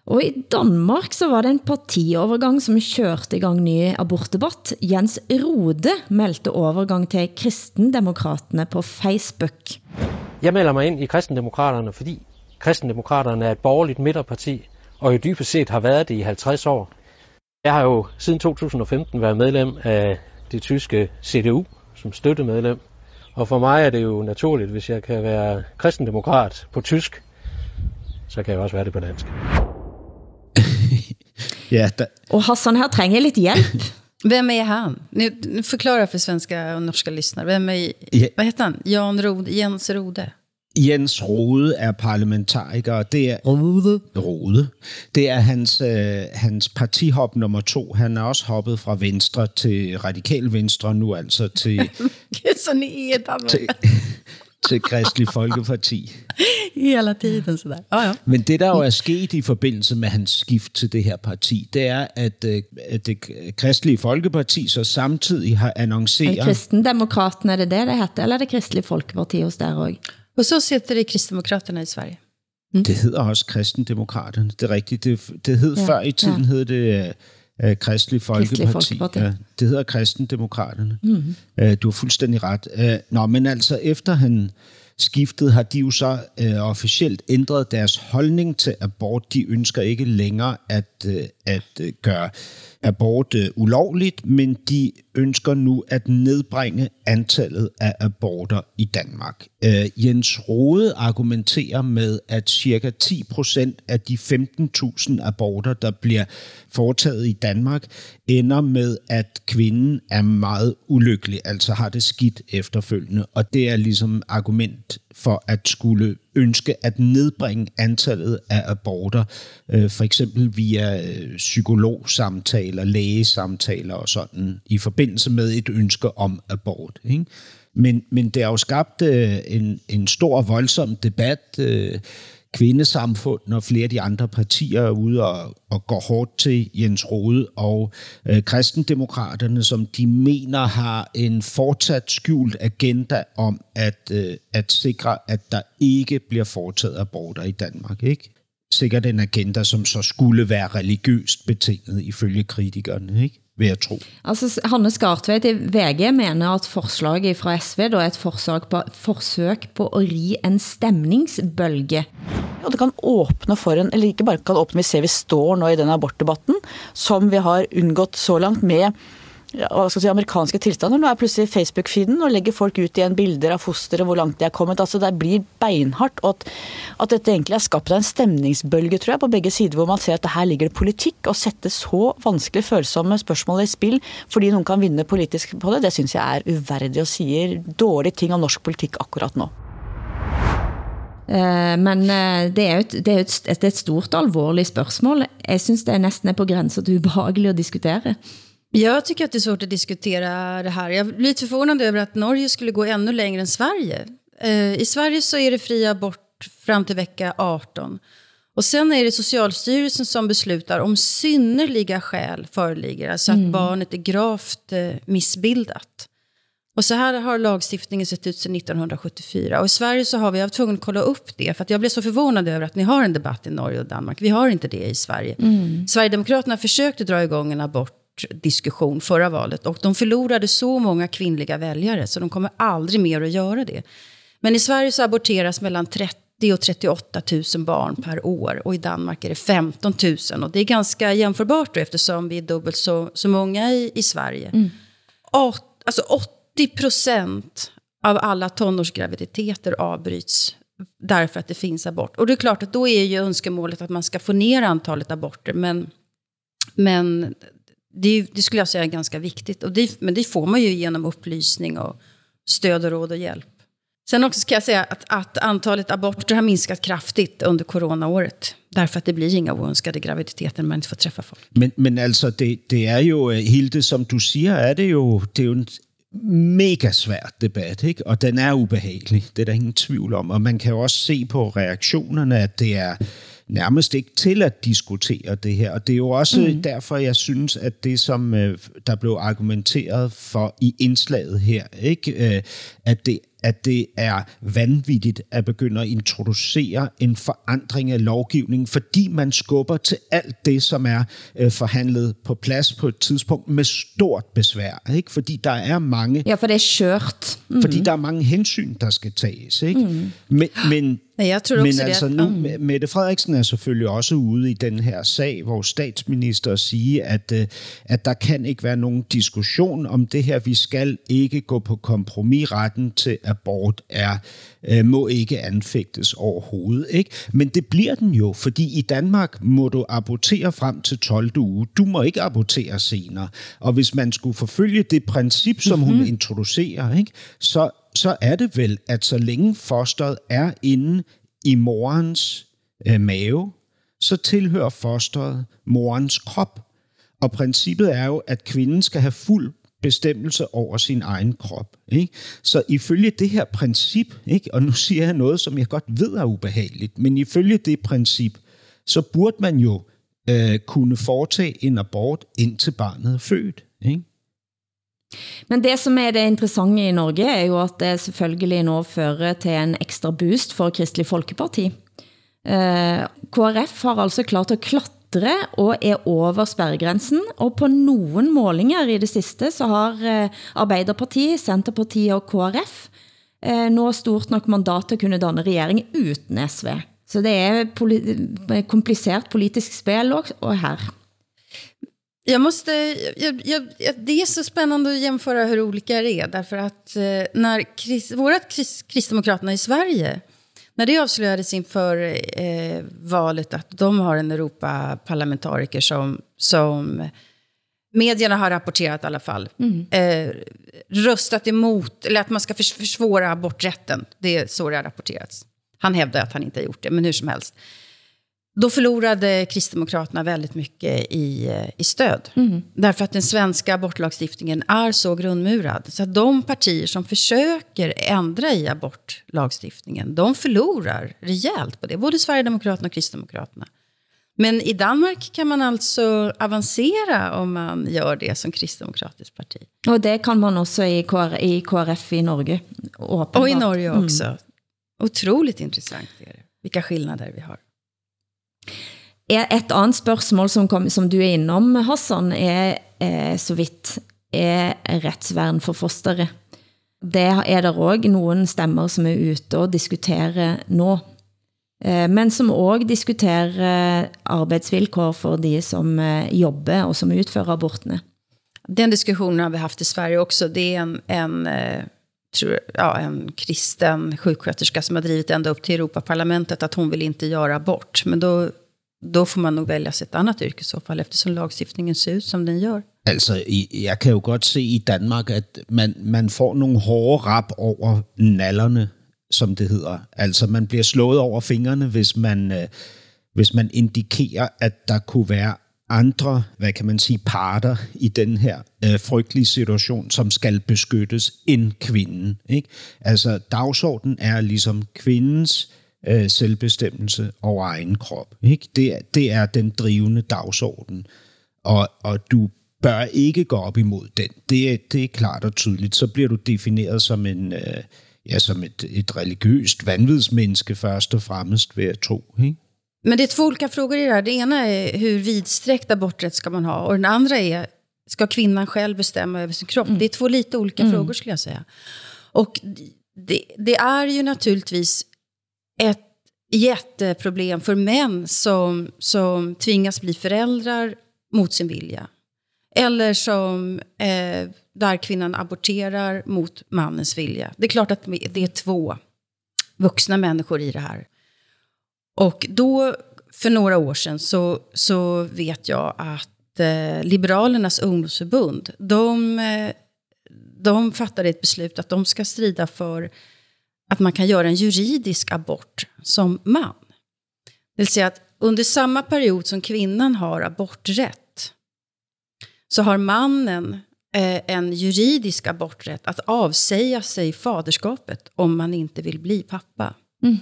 Og i Danmark så var det en partiovergang som kørte i gang ny abortdebatt. Jens Rode meldte overgang til kristendemokraterne på Facebook. Jeg melder mig ind i kristendemokraterne, fordi kristendemokraterne er et borgerligt midterparti, og jo dybest set har været det i 50 år. Jeg har jo siden 2015 været medlem af det tyske CDU som støttemedlem, og for mig er det jo naturligt, hvis jeg kan være kristendemokrat på tysk, så kan jeg også være det på dansk. da, Och Hassan här tränger lite hjälp. Vem är han? Nu, nu förklara för svenska och norska lyssnare. Vem är, Ja. vad heter han? Jan Rode, Jens Rode. Jens Rode er parlamentariker, det er... Rode? Rode. Det er hans, øh, hans partihop nummer to. Han er også hoppet fra Venstre til Radikal Venstre, nu altså til, Gud, så ni är Danmark. Til, Kristelig Folkeparti. Hela tiden sådär. Ja, ja. Men det, der jo er sket i forbindelse med hans skift til det her parti, det er, at, øh, at det Kristelige Folkeparti så samtidig har annonceret... Kristendemokraterna, är det det det hette? Eller är det Kristelig Folkeparti hos der også? Och så sitter det Kristdemokraterna i Sverige. Det hedder også Kristendemokraterne. Det er rigtigt. Det, det hed Ja, før i tiden, ja. ja. hed det uh, Kristelig Folkeparti. Folkeparti. Ja, det hedder Kristendemokraterne. Mhm. Uh, du har fuldstændig ret. Uh, nå, men altså efter han skiftede, har de jo så uh, officielt ændret deres holdning til abort. De ønsker ikke længere at, uh, at øh, gøre abort øh, ulovligt, men de ønsker nu at nedbringe antallet af aborter i Danmark. Øh, Jens Rode argumenterer med, at cirka 10 procent af de 15.000 aborter, der bliver foretaget i Danmark, ender med, at kvinden er meget ulykkelig, altså har det skidt efterfølgende. Og det er ligesom argument for at skulle ønske at nedbringe antallet af aborter, øh, for eksempel via øh, psykologsamtaler, lægesamtaler og sådan, i forbindelse med et ønske om abort. Ikke? Men, men det har jo skabt øh, en, en stor, voldsom debat. Øh, kvindesamfund når flere af de andre partier er ude og, og går hårdt til Jens Rode og øh, kristendemokraterne, som de mener har en fortsat skjult agenda om at, øh, at sikre, at der ikke bliver foretaget aborter i Danmark. Ikke? Sikkert en agenda, som så skulle være religiøst betinget ifølge kritikerne, ikke? vil jeg tro. Altså, Hanne Skartveit i VG mener at forslaget fra SV da er et forsøg på, forsøg på at ri en stemningsbølge. Og det kan åpne for en, eller ikke bare kan åpne, vi ser vi står nå i den abortdebatten, som vi har undgått så langt med ja, hva skal si, amerikanske tilstander. Nå er plutselig Facebook-feeden og legger folk ut igjen bilder av fosteret, hvor langt de er kommet. Altså Det blir beinhardt. Og at, at dette egentlig er skapt av en stemningsbølge, tror jeg, på begge sider, hvor man ser at det her ligger det politikk. Å sette så vanskelig følsomme spørsmål i spill fordi noen kan vinne politisk på det, det syns jeg er uverdig og sier dårlige ting om norsk politikk akkurat nå. Eh, Men eh, det er et, det er et, det er et stort alvorligt spørgsmål. Jeg synes det er næsten er på gränsen til ubehagelig at diskutere. Jag tycker att det är svårt att diskutera det här. Jag blir lite förvånad över att Norge skulle gå ännu längre än Sverige. Eh, I Sverige så är det fri abort fram till vecka 18. Och sen är det Socialstyrelsen som beslutar om synnerliga skäl föreligger. Alltså att Mm. barnet är gravt missbildat. Och så här har lagstiftningen sett ut sedan 1974. Och i Sverige så har vi, jag var tvungen att kolla upp det. För jag blev så förvånad över att ni har en debatt i Norge och Danmark. Vi har inte det i Sverige. Mm. Sverigedemokraterna försökte dra igång en abortdiskussion förra valet. Och de förlorade så många kvinnliga väljare så de kommer aldrig mer att göra det. Men i Sverige så aborteras mellan 30 och 38 000 barn per år. Och i Danmark är det 15 000. Och det är ganska jämförbart då, eftersom vi är dubbelt så, så många i, i Sverige. Mm. Åt, alltså 80 procent av alla tonårsgraviditeter avbryts därför att det finns abort. Och det är klart att då är ju önskemålet att man ska få ner antalet aborter. Men, men det, det skulle jag säga är ganska viktigt. Och det, men det får man ju genom upplysning och stöd och råd och hjälp. Sen också ska jag säga att, att antalet aborter har minskat kraftigt under coronaåret. Därför att det blir inga oönskade graviditeter när man inte får träffa folk. Men, men alltså, det, det är ju, eh, Hilde, som du säger är det ju... det är en mega svær debat, ikke? og den er ubehagelig, det er der ingen tvivl om. Og man kan jo også se på reaktionerne, at det er nærmest ikke til at diskutere det her. Og det er jo også mm. derfor, jeg synes, at det, som øh, der blev argumenteret for i indslaget her, ikke? Øh, at det at det er vanvittigt at begynde at introducere en forandring af lovgivningen, fordi man skubber til alt det, som er øh, forhandlet på plads på et tidspunkt med stort besvær. Ikke? Fordi der er mange Ja, for det er skørt. mm. fordi der er mange hensyn, der skal tages. Ikke? Mm. Men, men, Nej, jeg tror men også, det altså er- nu, Mm. M- Mette Frederiksen er selvfølgelig også ude i den her sag, hvor statsminister siger, at, øh, at der kan ikke være nogen diskussion om det her. Vi skal ikke gå på kompromis retten til abort er, øh, må ikke anfægtes overhovedet. Ikke? Men det bliver den jo, fordi i Danmark må du abortere frem til 12. uge. Du må ikke abortere senere. Og hvis man skulle forfølge det princip, som mm-hmm. hun introducerer, ikke? Så, så er det vel, at så længe fosteret er inde i morens øh, mave, så tilhører fosteret morens krop. Og princippet er jo, at kvinden skal have fuld bestemmelse over sin egen krop. Ikke? Så ifølge det her princip, ikke? og nu siger jeg noget, som jeg godt ved er ubehageligt, men ifølge det princip, så burde man jo øh, kunne foretage en abort indtil barnet er født. Ikke? Men det som er det interessante i Norge, er jo at det selvfølgelig nå fører til en ekstra boost for Kristelig Folkeparti. Øh, eh, KrF har altså klart at klatre og er over spærregrænsen, og på nogle målinger i det siste, så har eh, Arbeiderpartiet, Centerpartiet og KrF eh, nå stort nok mandat til at kunne danne regering uden SV. Så det är poli eh, kompliceret politisk spel og her. Jag måste, jag, jag, det är så spännande att jämföra hur olika det är. Därför att när krist, vårat krist, Kristdemokraterna i Sverige, när det avslöjades inför eh, valet att de har en Europaparlamentariker som, som medierna har rapporterat i alla fall, mm. eh, röstat emot, eller att man ska försvåra aborträtten. Det är så det har rapporterats. Han hävdar att han inte har gjort det, men hur som helst. Då förlorade Kristdemokraterna väldigt mycket i, eh, i stöd. Mm. Därför att den svenska abortlagstiftningen är så grundmurad. Så att de partier som försöker ändra i abortlagstiftningen, de förlorar rejält på det. Både Sverigedemokraterna och Kristdemokraterna. Men i Danmark kan man alltså avancera om man gör det som kristdemokratiskt parti. Och det kan man också i, KR, i KRF i Norge. Åpenbart. Och i Norge också. Mm. Otroligt intressant är det. Vilka skillnader vi har. Et annat spørgsmål, som, kom, som du er innom, Hassan, er eh, så vidt er retsvern for fosteret. Det er der også nogle stemmer, som er ute og diskuterer nå. Eh, men som også diskuterer arbetsvillkor for de som eh, jobbar jobber og som utfører abortene. Den diskussionen har vi haft i Sverige också. Det är en, en, eh, tror, ja, en kristen sjuksköterska som har drivit ända upp till Europaparlamentet att hon vill inte göra abort. Men då då får man nog välja sig ett annat yrke i så fall, eftersom lagstiftningen ser ut som den gör. Alltså, jag kan ju gott se i Danmark, att man, man får några hårda rapp över nallarna, som det heter. Alltså, man blir slået över fingrarna om man, øh, man indikerar att det kunde vara andre, hvad kan man sige, parter i den her øh, frygtelige situation, som skal beskyttes end kvinden. Ikke? Altså, dagsordenen er ligesom kvindens øh, selvbestemmelse over egen krop. Ikke? Det, det er den drivende dagsorden, og, og du bør ikke gå op imod den. Det er, det er klart og tydeligt. Så bliver du defineret som en... Øh, ja, som ett, ett religiöst vanvidsmenneske först och främst, vill jag tro. Ikke? Men det är två olika frågor i det här. Det ena är hur vidsträckt aborträtt ska man ha? Och den andra är, ska kvinnan själv bestämma över sin kropp? Mm. Det är två lite olika mm. frågor skulle jag säga. Och det, det, är ju naturligtvis ett jätteproblem för män som, som tvingas bli föräldrar mot sin vilja. Eller som eh, där kvinnan aborterar mot mannens vilja. Det är klart att det är två vuxna människor i det här. Och då, för några år sedan, så, så vet jag att eh, Liberalernas ungdomsförbund, de, eh, de fattade ett beslut att de ska strida för att man kan göra en juridisk abort som man. Det vill säga att under samma period som kvinnan har aborträtt så har mannen eh, en juridisk aborträtt att avsäga sig faderskapet om man inte vill bli pappa. Mm.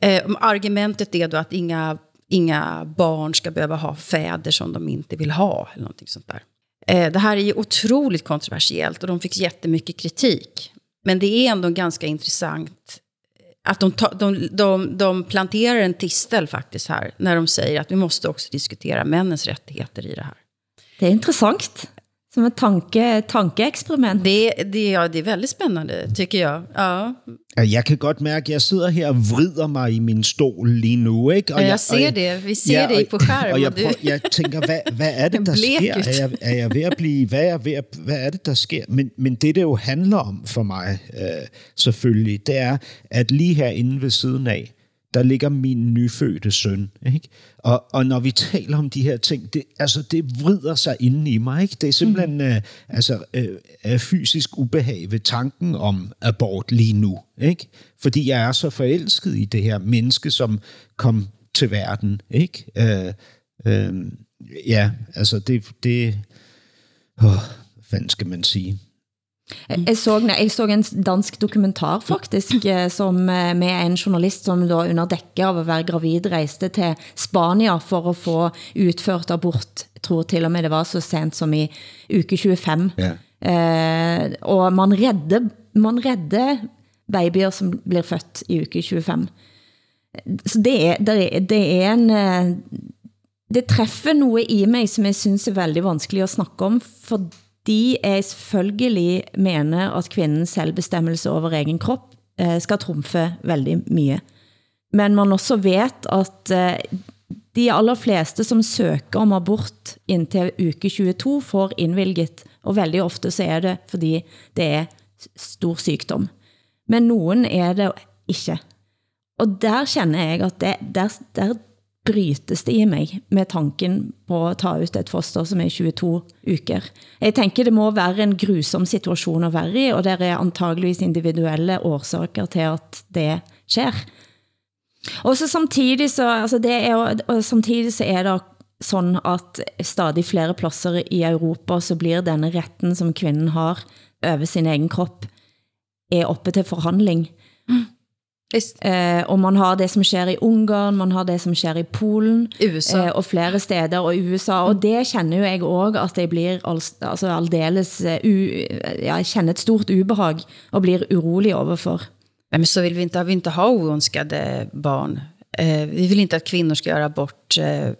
Eh, argumentet är då att inga, inga barn ska behöva ha fäder som de inte vill ha. eller någonting sånt där. Eh, det här är ju otroligt kontroversiellt och de fick jättemycket kritik. Men det är ändå ganska intressant eh, att de, de, de, de planterar en tistel faktiskt här, när de säger att vi måste också diskutera männens rättigheter i det här. Det är intressant som ett tanke, tankeexperiment. Det, det, ja, det är väldigt spännande, tycker jag. Ja. Jeg kan godt mærke, at jeg sidder her og vrider mig i min stol lige nu. Ikke? Og ja, jeg, jeg ser og det. Vi ser ja, det på skærmen. Og jeg, prøver, jeg tænker, hvad, hvad er det, der sker? Er jeg, er jeg ved at blive... Hvad er, ved at, hvad er det, der sker? Men, men det, det jo handler om for mig, selvfølgelig, det er, at lige herinde ved siden af, der ligger min nyfødte søn. Ikke? Og, og når vi taler om de her ting, det, altså, det vrider sig inde i mig. Ikke? Det er simpelthen mm. øh, altså, øh, fysisk ubehag ved tanken om abort lige nu. Ikke? Fordi jeg er så forelsket i det her menneske, som kom til verden. Ikke? Øh, øh, ja, altså det... det åh, hvad fanden skal man sige? Jeg så, jeg så en dansk dokumentar faktisk, eh, som, eh, med en journalist som da under dække av at være gravid reiste til Spania for at få utført abort. Jeg tror til og med det var så sent som i uke 25. Ja. Eh, og man redder, man redder babyer som blir født i uke 25. Så det er, det er, en... Eh, det træffer noget i mig, som jeg synes er veldig vanskelig at snakke om, for de er selvfølgelig mener, at kvindens selvbestemmelse over egen kropp ska skal trumfe veldig mye. Men man også vet, at eh, de aller fleste, som søger om abort indtil uke 22, får indvilget, og veldig ofte så er det, fordi det er stor sjukdom. Men nogen er det ikke. Og der känner jeg, at det, der, der brytes det i mig med tanken på att ta ut et foster som er 22 uker. Jeg tænker, det må være en grusom situation att være i, og det er antageligvis individuelle årsaker til at det sker. Og så samtidig så, altså det er, samtidig så er det sådan at stadig flere pladser i Europa, så blir denne retten, som kvinnan har over sin egen kropp, er oppe til forhandling. Mm. Eh, og man har det som sker i Ungarn, man har det som sker i Polen, USA. Eh, og flere steder, og USA, og det känner jo jeg også, at det blir al, altså aldeles, uh, jeg känner et stort ubehag, og blir urolig overfor. Nej, men så vill vi inte, vi inte ha oönskade barn. Eh, vi vill inte att kvinnor ska göra abort eh,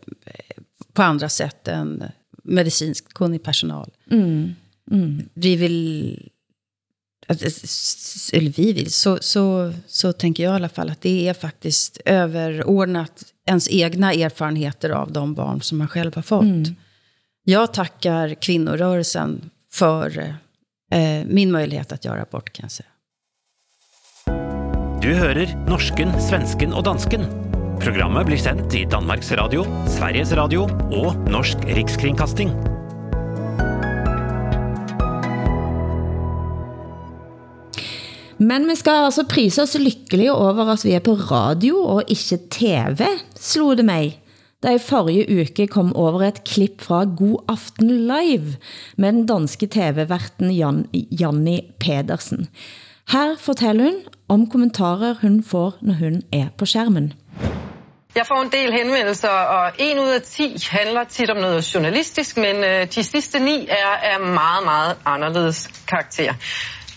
på andra sätt än medicinskt kunnig personal. Mm. Mm. Vi vill eller vi vill, så, så, så tänker jag i alla fall att det är faktiskt överordnat ens egna erfarenheter av de barn som man själv har fått. Mm. Jag tackar kvinnorörelsen för eh, min möjlighet att göra abort kan jag säga. Du hører norsken, svensken og dansken. Programmet blir sendt i Danmarks Radio, Sveriges Radio og Norsk Rikskringkasting. Men vi skal altså prise oss lykkelige over at vi er på radio og ikke TV, slog det mig. Da jag forrige uke kom over et klipp fra God Aften Live med den danske TV-verten Jan, Janni Pedersen. Her fortæller hun om kommentarer hun får, når hun er på skærmen. Jeg får en del henvendelser, og en ud af handlar handler tit om noget journalistisk, men øh, de sidste ni er af meget, meget anderledes karakter.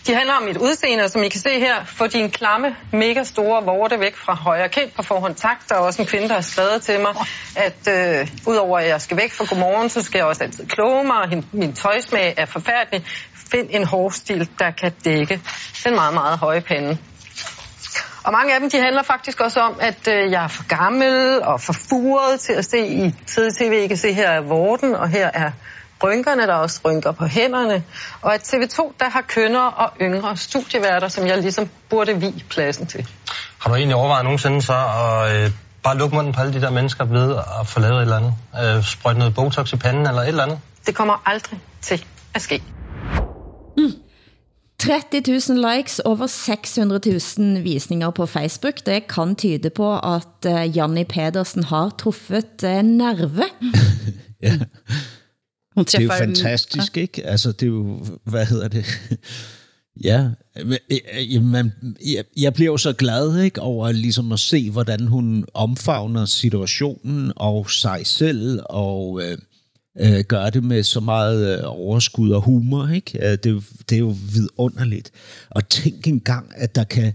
De handler om mit udseende, og som I kan se her, få din klamme, mega store vorte væk fra højre kind på forhånd. Tak, der er også en kvinde, der har skrevet til mig, at øh, udover at jeg skal væk fra godmorgen, så skal jeg også altid kloge mig, og min tøjsmag er forfærdelig. Find en hårstil, der kan dække den meget, meget høje pande. Og mange af dem, de handler faktisk også om, at øh, jeg er for gammel og for furet til at se i tv. I kan se, her er vorten, og her er rynkerne, der er også rynker på hænderne, og at TV2 der har kønnere og yngre studieværter, som jeg ligesom burde vi pladsen til. Har du egentlig overvejet nogensinde så at øh, bare lukke munden på alle de der mennesker ved at få lavet et eller andet? Øh, sprøjte noget Botox i panden eller et eller andet? Det kommer aldrig til at ske. Mm. 30.000 likes, over 600.000 visninger på Facebook. Det kan tyde på at uh, Janni Pedersen har truffet uh, nerve. ja. Hun det er jo fantastisk, ja. ikke? Altså, det er jo, hvad hedder det? ja, man, jeg, jeg bliver jo så glad ikke, over ligesom at se, hvordan hun omfavner situationen og sig selv, og øh, øh, gør det med så meget øh, overskud og humor. Ikke? Det, det er jo vidunderligt. Og tænk engang, at der kan...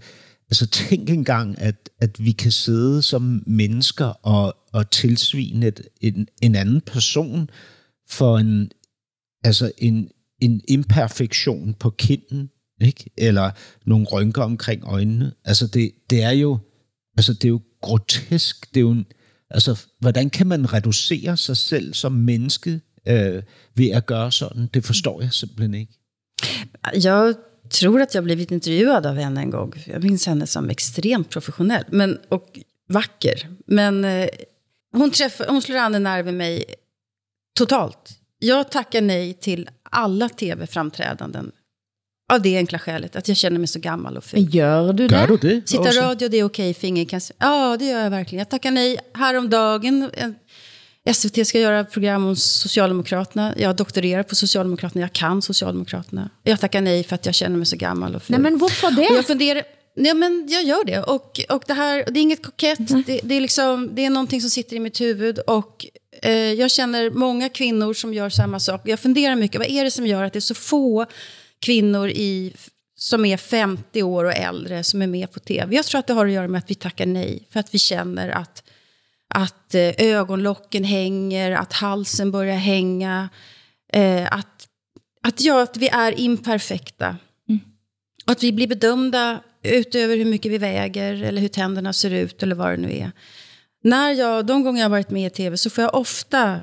Altså tænk engang, at, at vi kan sidde som mennesker og, og tilsvine en, en anden person, for en, altså en, en imperfektion på kinden, ikke? eller nogle rynker omkring øjnene. Altså det, det er jo altså det er jo grotesk. Det er jo en, altså, hvordan kan man reducere sig selv som menneske øh, ved at gøre sådan? Det forstår jeg simpelthen ikke. Jag tror att jag blivit intervjuad av henne en gång. Jag minns henne som extremt professionell men, och vacker. Men øh, eh, hon, träffar, hon slår an en nerv med mig totalt. Jag tackar nej till alla tv-framträdanden av det enkla skälet att jag känner mig så gammal och ful. Gör du det? Gör du det? Sitta radio, det är okej kan... Ja, det gör jag verkligen. Jag tackar nej häromdagen. En- SVT ska göra program om Socialdemokraterna. Jag doktorerar på Socialdemokraterna. Jag kan Socialdemokraterna. Jag tackar nej för att jag känner mig så gammal och ful. Nej, men varför det? Och jag funderar... Nej, men jag gör det. Och, och det här, det är inget kokett. Det, det, är liksom, det är någonting som sitter i mitt huvud. Och eh, jag känner många kvinnor som gör samma sak. Jag funderar mycket. Vad är det som gör att det är så få kvinnor i, som är 50 år och äldre som är med på tv? Jag tror att det har att göra med att vi tackar nej. För att vi känner att, att eh, ögonlocken hänger, att halsen börjar hänga. Eh, att, att, ja, att vi är imperfekta. Och att vi blir bedömda utöver hur mycket vi väger eller hur tänderna ser ut eller vad det nu är. När jag, de gånger jag har varit med i tv så får jag ofta...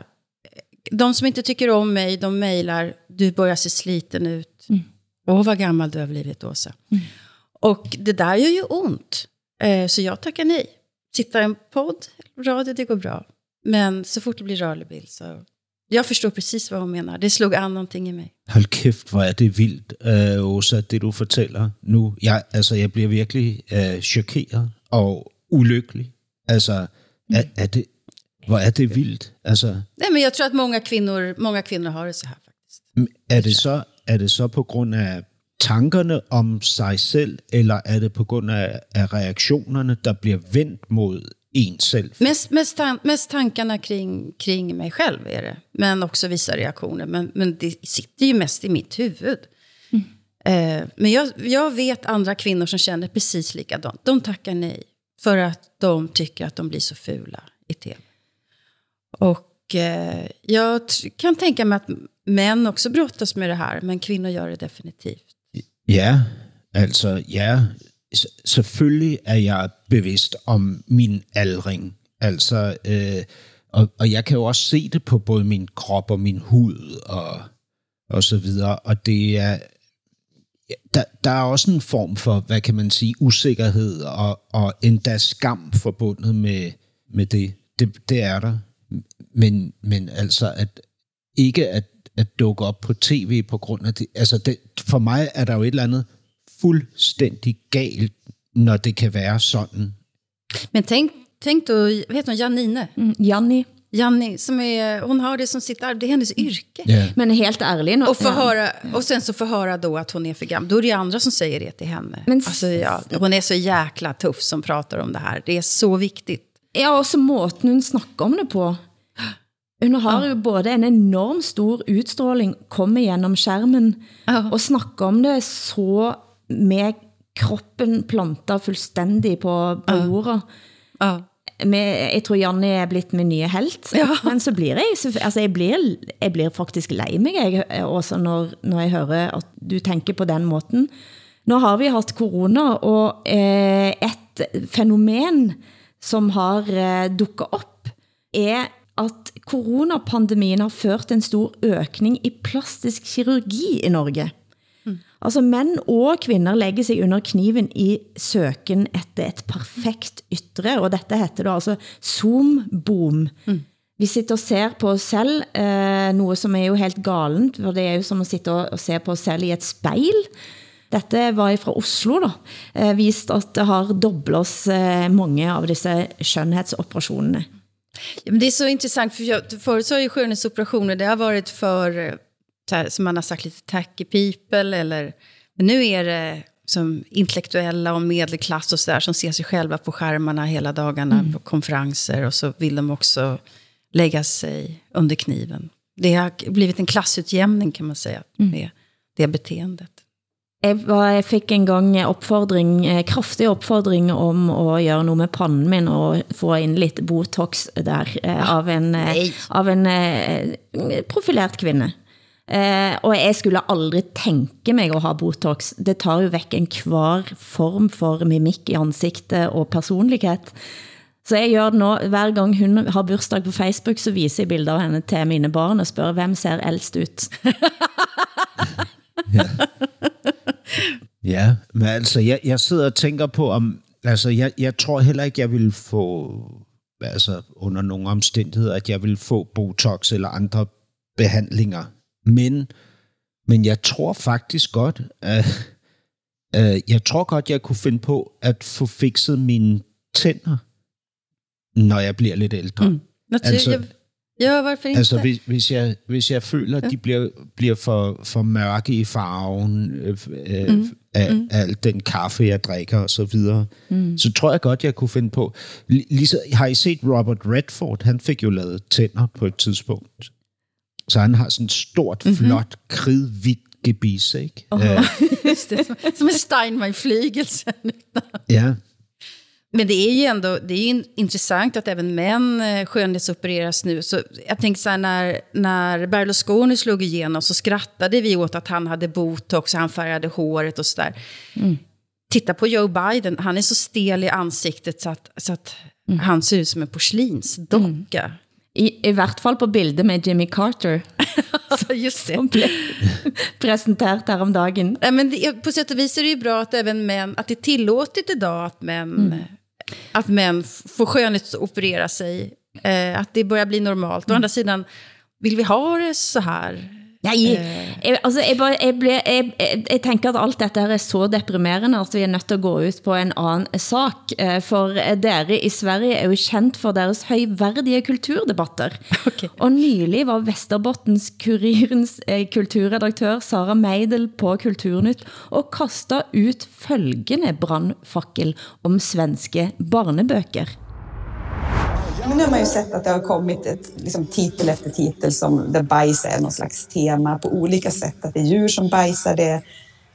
De som inte tycker om mig, de mejlar. Du börjar se sliten ut. Åh, vad gammal du har blivit, Åsa. Och det där gör ju ont. Eh, så jag tackar nej. Sitta i en podd, radio, det går bra. Men så fort det blir rörlig bild så... Jag förstår precis vad hon menar. Det slog an någonting i mig. Hold kæft, hvor er det vildt, øh, Åsa, det du fortæller nu. Jeg, altså, jeg bliver virkelig øh, chokeret og ulykkelig. Altså, er, er det, hvor er det vildt. Altså, Nej, men jag tror att många kvinnor, många kvinnor har det så här. er det, så, er det så på grund af tankerne om sig selv, eller er det på grund af, af reaktionerne, der bliver vendt mod en selv? Mest, mest, tan mest tankarna kring, kring mig själv är det. Men också vissa reaktioner. Men, men det sitter ju mest i mitt huvud. Eh, men jag, jag vet andra kvinnor som känner precis likadant. De tackar nej. För att de tycker att de blir så fula i tv. Och eh, jag kan tänka mig att män också brottas med det här. Men kvinnor gör det definitivt. Ja, alltså ja, S- selvfølgelig jag jeg bevidst om min aldring. Altså, øh, og, og jeg kan jo også se det på både min kropp och min hud och og så videre. Og det er, der, der er også en form for, hvad kan man sige, usikkerhed og, og endda skam forbundet med, med det. det. Det er der. Men, men altså, at ikke at, at dukke op på tv på grund af det. Altså, det, for mig er der jo et eller andet fuldstændig galt, når det kan være sådan. Men tänk, tänk då, vad heter hon, Janine? Janni. Janni, som är, hon har det som sitt arbete, det är hennes yrke. Ja. Men helt ärlig... nå- Och, få ja. höra, och sen så få höra då att hon är för gammal. Då är det ju andra som säger det till henne. Men- alltså, ja, hon är så jäkla tuff som pratar om det här. Det är så viktigt. Ja, også måten hun snakker om det på. Hun har jo både en enorm stor utstråling, kommer gjennom skærmen, og snakker om det så med kroppen plantet fuldstændig på, på jorda. Med, jeg tror Janne er blitt min nye helt. Men så blir jeg, så- altså jeg blir, jeg blir faktisk lei meg, jeg, også når, når jeg hører at du tenker på den måten. Nå har vi haft corona, og eh, et fenomen som har eh, dukket op, er at coronapandemien har ført en stor økning i plastisk kirurgi i Norge. Altså mænd og kvinder lægger sig under kniven i søken efter et perfekt ytre, og dette heter da altså Zoom-boom. Vi sitter og ser på os selv, eh, noget som er jo helt galent, for det er jo som at sitte og, og se på os selv i et spejl. Dette var fra Oslo da, eh, vist at det har dobblet oss eh, mange av disse skönhetsoperationerna. Ja, men det är så intressant, för jag, förut så har ju skönhetsoperationer, det har varit för, eh, som man har sagt, lite tacky people, eller, men nu är det som intellektuella och medelklass och så där, som ser sig själva på skärmarna hela dagarna Mm. på konferenser, och så vill de också lägga sig under kniven. Det har blivit en klassutjämning kan man säga, med det beteendet. Jeg fik en gang opfordring, eh, kraftig opfordring om at gøre noget med panden min og få ind lidt botox der eh, av en, eh, av en profilert kvinde. Eh, och jag skulle aldrig tänka mig att ha Botox. Det tar ju bort en kvar form för mimik i ansiktet och personlighet. Så jag gör det nu. Varje gång hon har bursdag på Facebook, så visar jag bilder av henne till mina barn och frågar vem ser äldst ut? Ja, men alltså jag, jag sitter och tänker på, om... alltså jag, jag tror heller inte jag vill få... alltså under några omständigheter att jag vill få Botox eller andra behandlingar. Men, men jeg tror faktisk godt, at... Uh, jeg tror godt, jeg kunne finde på at få fikset mine tænder, når jeg bliver lidt ældre. Mm. Altså, Ja, varför inte? Altså, hvis, hvis, jeg, hvis jeg føler, at de bliver, bliver for, for mørke i farven øh, øh, mm. af, mm. af al den kaffe, jeg drikker og så videre, mm. så tror jeg godt, jeg kunne finde på. Lige, har I set Robert Redford? Han fik jo lavet tænder på et tidspunkt. Så han har sådan et stort, mm-hmm. flot, kridhvidt gebis, ikke? Oh, uh, just det, som, en Steinway-flygelse. ja. Men det är ju ändå det är intressant att även män eh, skönhetsopereras nu. Så jag tänker så här, när, när Berlusconi slog igenom så skrattade vi åt att han hade botox, han färgade håret och sådär. Mm. Titta på Joe Biden, han är så stel i ansiktet så att, så att mm. han ser ut som en porslinsdocka. Mm. I, I hvert fall på bildet med Jimmy Carter. Just det. Som blev presenterat här om dagen. Ja, men det, på sätt och vis är det ju bra att även män, att det är tillåtet idag att män mm att män får skönhetsoperera sig. Eh, att det börjar bli normalt. Mm. Å andra sidan, vill vi ha det så här? Nej, jeg, altså, jeg, bare, jeg, ble, jeg, tænker, at alt dette her er så deprimerende, at vi er nødt til at gå ut på en anden sak. Eh, for dere i Sverige er jo kendt for deres højværdige kulturdebatter. Okay. Og nylig var Vesterbottens Kurirens eh, kulturredaktør Sara Meidel på Kulturnytt og kastet ut følgende brandfakkel om svenske barnebøker. Men nu har man ju sett att det har kommit ett, liksom, titel efter titel som där bajs är någon slags tema på olika sätt. Att det är djur som bajsar, det är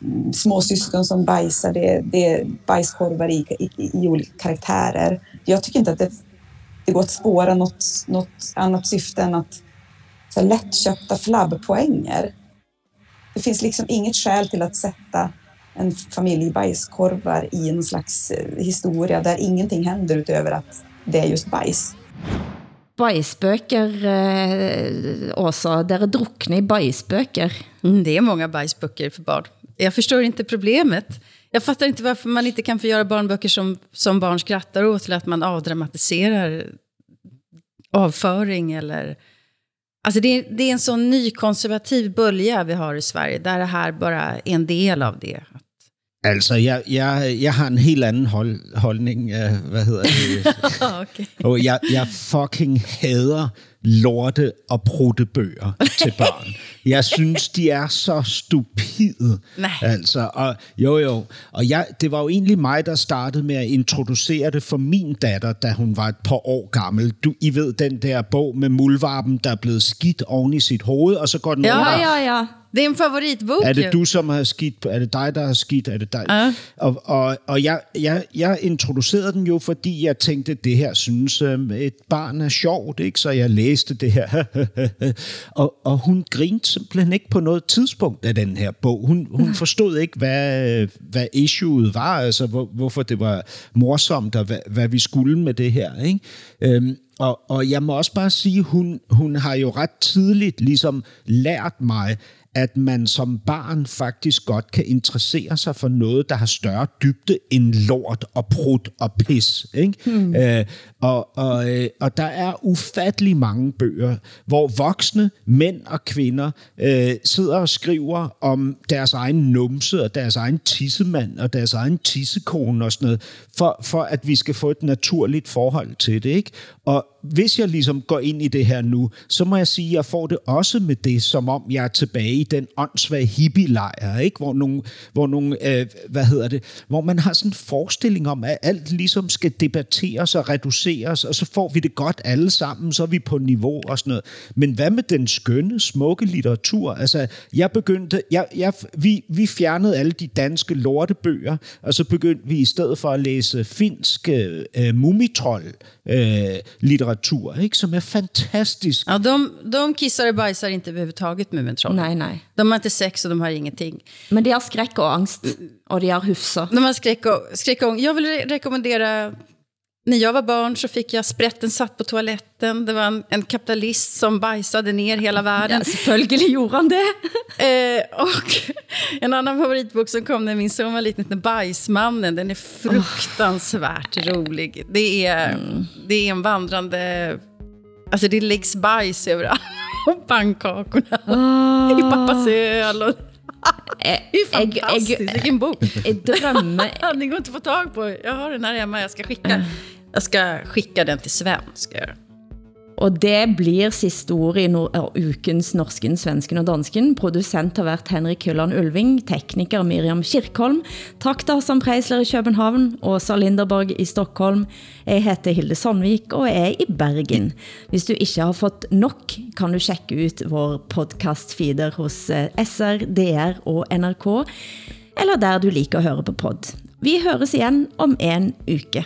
mm, småsyskon som bajsar, det är, det är bajskorvar i, i, i, olika karaktärer. Jag tycker inte att det, det går att spåra något, något annat syfte än att så här, lättköpta flabbpoänger. Det finns liksom inget skäl till att sätta en familj bajskorvar i en slags eh, historia där ingenting händer utöver att det är just bajs. Bajsböcker, eh, Åsa, dere drukne i bajsböcker. Mm, det är många bajsböcker för barn. Jag förstår inte problemet. Jag fattar inte varför man inte kan få göra barnböcker som, som barn skrattar åt, eller att man avdramatiserar avföring eller... Alltså det, är, det är en sån nykonservativ bölja vi har i Sverige, där det här bara är en del av det. Altså, jeg, jeg, jeg har en helt anden hold, holdning. Uh, hvad hedder det? okay. Og jeg, jeg fucking hader lorte og bøger til børn. Jeg synes, de er så stupide. Nej. Altså, og, jo, jo. Og jeg, det var jo egentlig mig, der startede med at introducere det for min datter, da hun var et par år gammel. Du, I ved, den der bog med muldvarpen, der er blevet skidt oven i sit hoved, og så går den ja, over. Ja, ja, det er en favoritbok. Er det du, som har skidt? Er det dig, der har skidt? Er det dig? Uh. Og, og, og jeg, jeg, jeg introducerede den jo, fordi jeg tænkte, det her synes øh, et barn er sjovt, ikke? Så jeg læste det her. og, og hun grinte simpelthen ikke på noget tidspunkt af den her bog. Hun, hun forstod ikke, hvad, hvad issueet var, altså hvor, hvorfor det var morsomt, og hvad, hvad vi skulle med det her. Ikke? Øhm, og, og jeg må også bare sige, hun, hun har jo ret tidligt ligesom lært mig, at man som barn faktisk godt kan interessere sig for noget, der har større dybde end lort og prut og pis. Ikke? Hmm. Øh, og, og, øh, og der er ufattelig mange bøger, hvor voksne mænd og kvinder øh, sidder og skriver om deres egen numse og deres egen tissemand og deres egen tissekone og sådan noget, for, for at vi skal få et naturligt forhold til det. Ikke? Og hvis jeg ligesom går ind i det her nu, så må jeg sige, at jeg får det også med det, som om jeg er tilbage i den åndssvage hippie-lejr, ikke? Hvor, nogle, hvor, nogle, øh, hvad hedder det, hvor man har sådan en forestilling om, at alt ligesom skal debatteres og reduceres, og så får vi det godt alle sammen, så er vi på niveau og sådan noget. Men hvad med den skønne, smukke litteratur? Altså, jeg begyndte, jeg, jeg, vi, vi fjernede alle de danske lortebøger, og så begyndte vi i stedet for at læse finsk øh, øh mumitrol øh, litteratur, ikke? som är fantastisk. Ja, de, de kissar och bajsar inte överhuvudtaget Mumintrollen. Nej, nej. De har inte sex och de har ingenting. Men de har skräck och angst. Och de har hufsa. De har skräck och, skräck och Jag vill re rekommendera... När jag var barn så fick jag sprätten satt på toaletten. Det var en, en kapitalist som bajsade ner hela världen. Ja, selvfølgelig gjorde han det. eh, och en annan favoritbok som kom när min son var liten heter Bajsmannen. Den är fruktansvärt oh. rolig. Det är, mm. det är en vandrande... Alltså det läggs bajs överallt. Och pannkakorna. Oh. I pappas öl. Och... Det är fantastiskt, vilken bok. Drömmer. Den går inte att få tag på. Jag har den här hemma, jag ska skicka. Jag ska skicka den till Sven. Ska jag. Det blir siste ordet i no ukens Norsken, Svensken og Dansken. Producent har varit Henrik Hylland Ulving, tekniker Miriam Kirkholm, Tack til Hassan Preisler i København, Åsa Linderborg i Stockholm. Jag heter Hilde Sandvik och är i Bergen. Om du inte har fått nok, kan du checka ut vår podcast-feeder hos eh, SR, DR och NRK, eller där du liker att høre på podd. Vi hörs igen om en uke.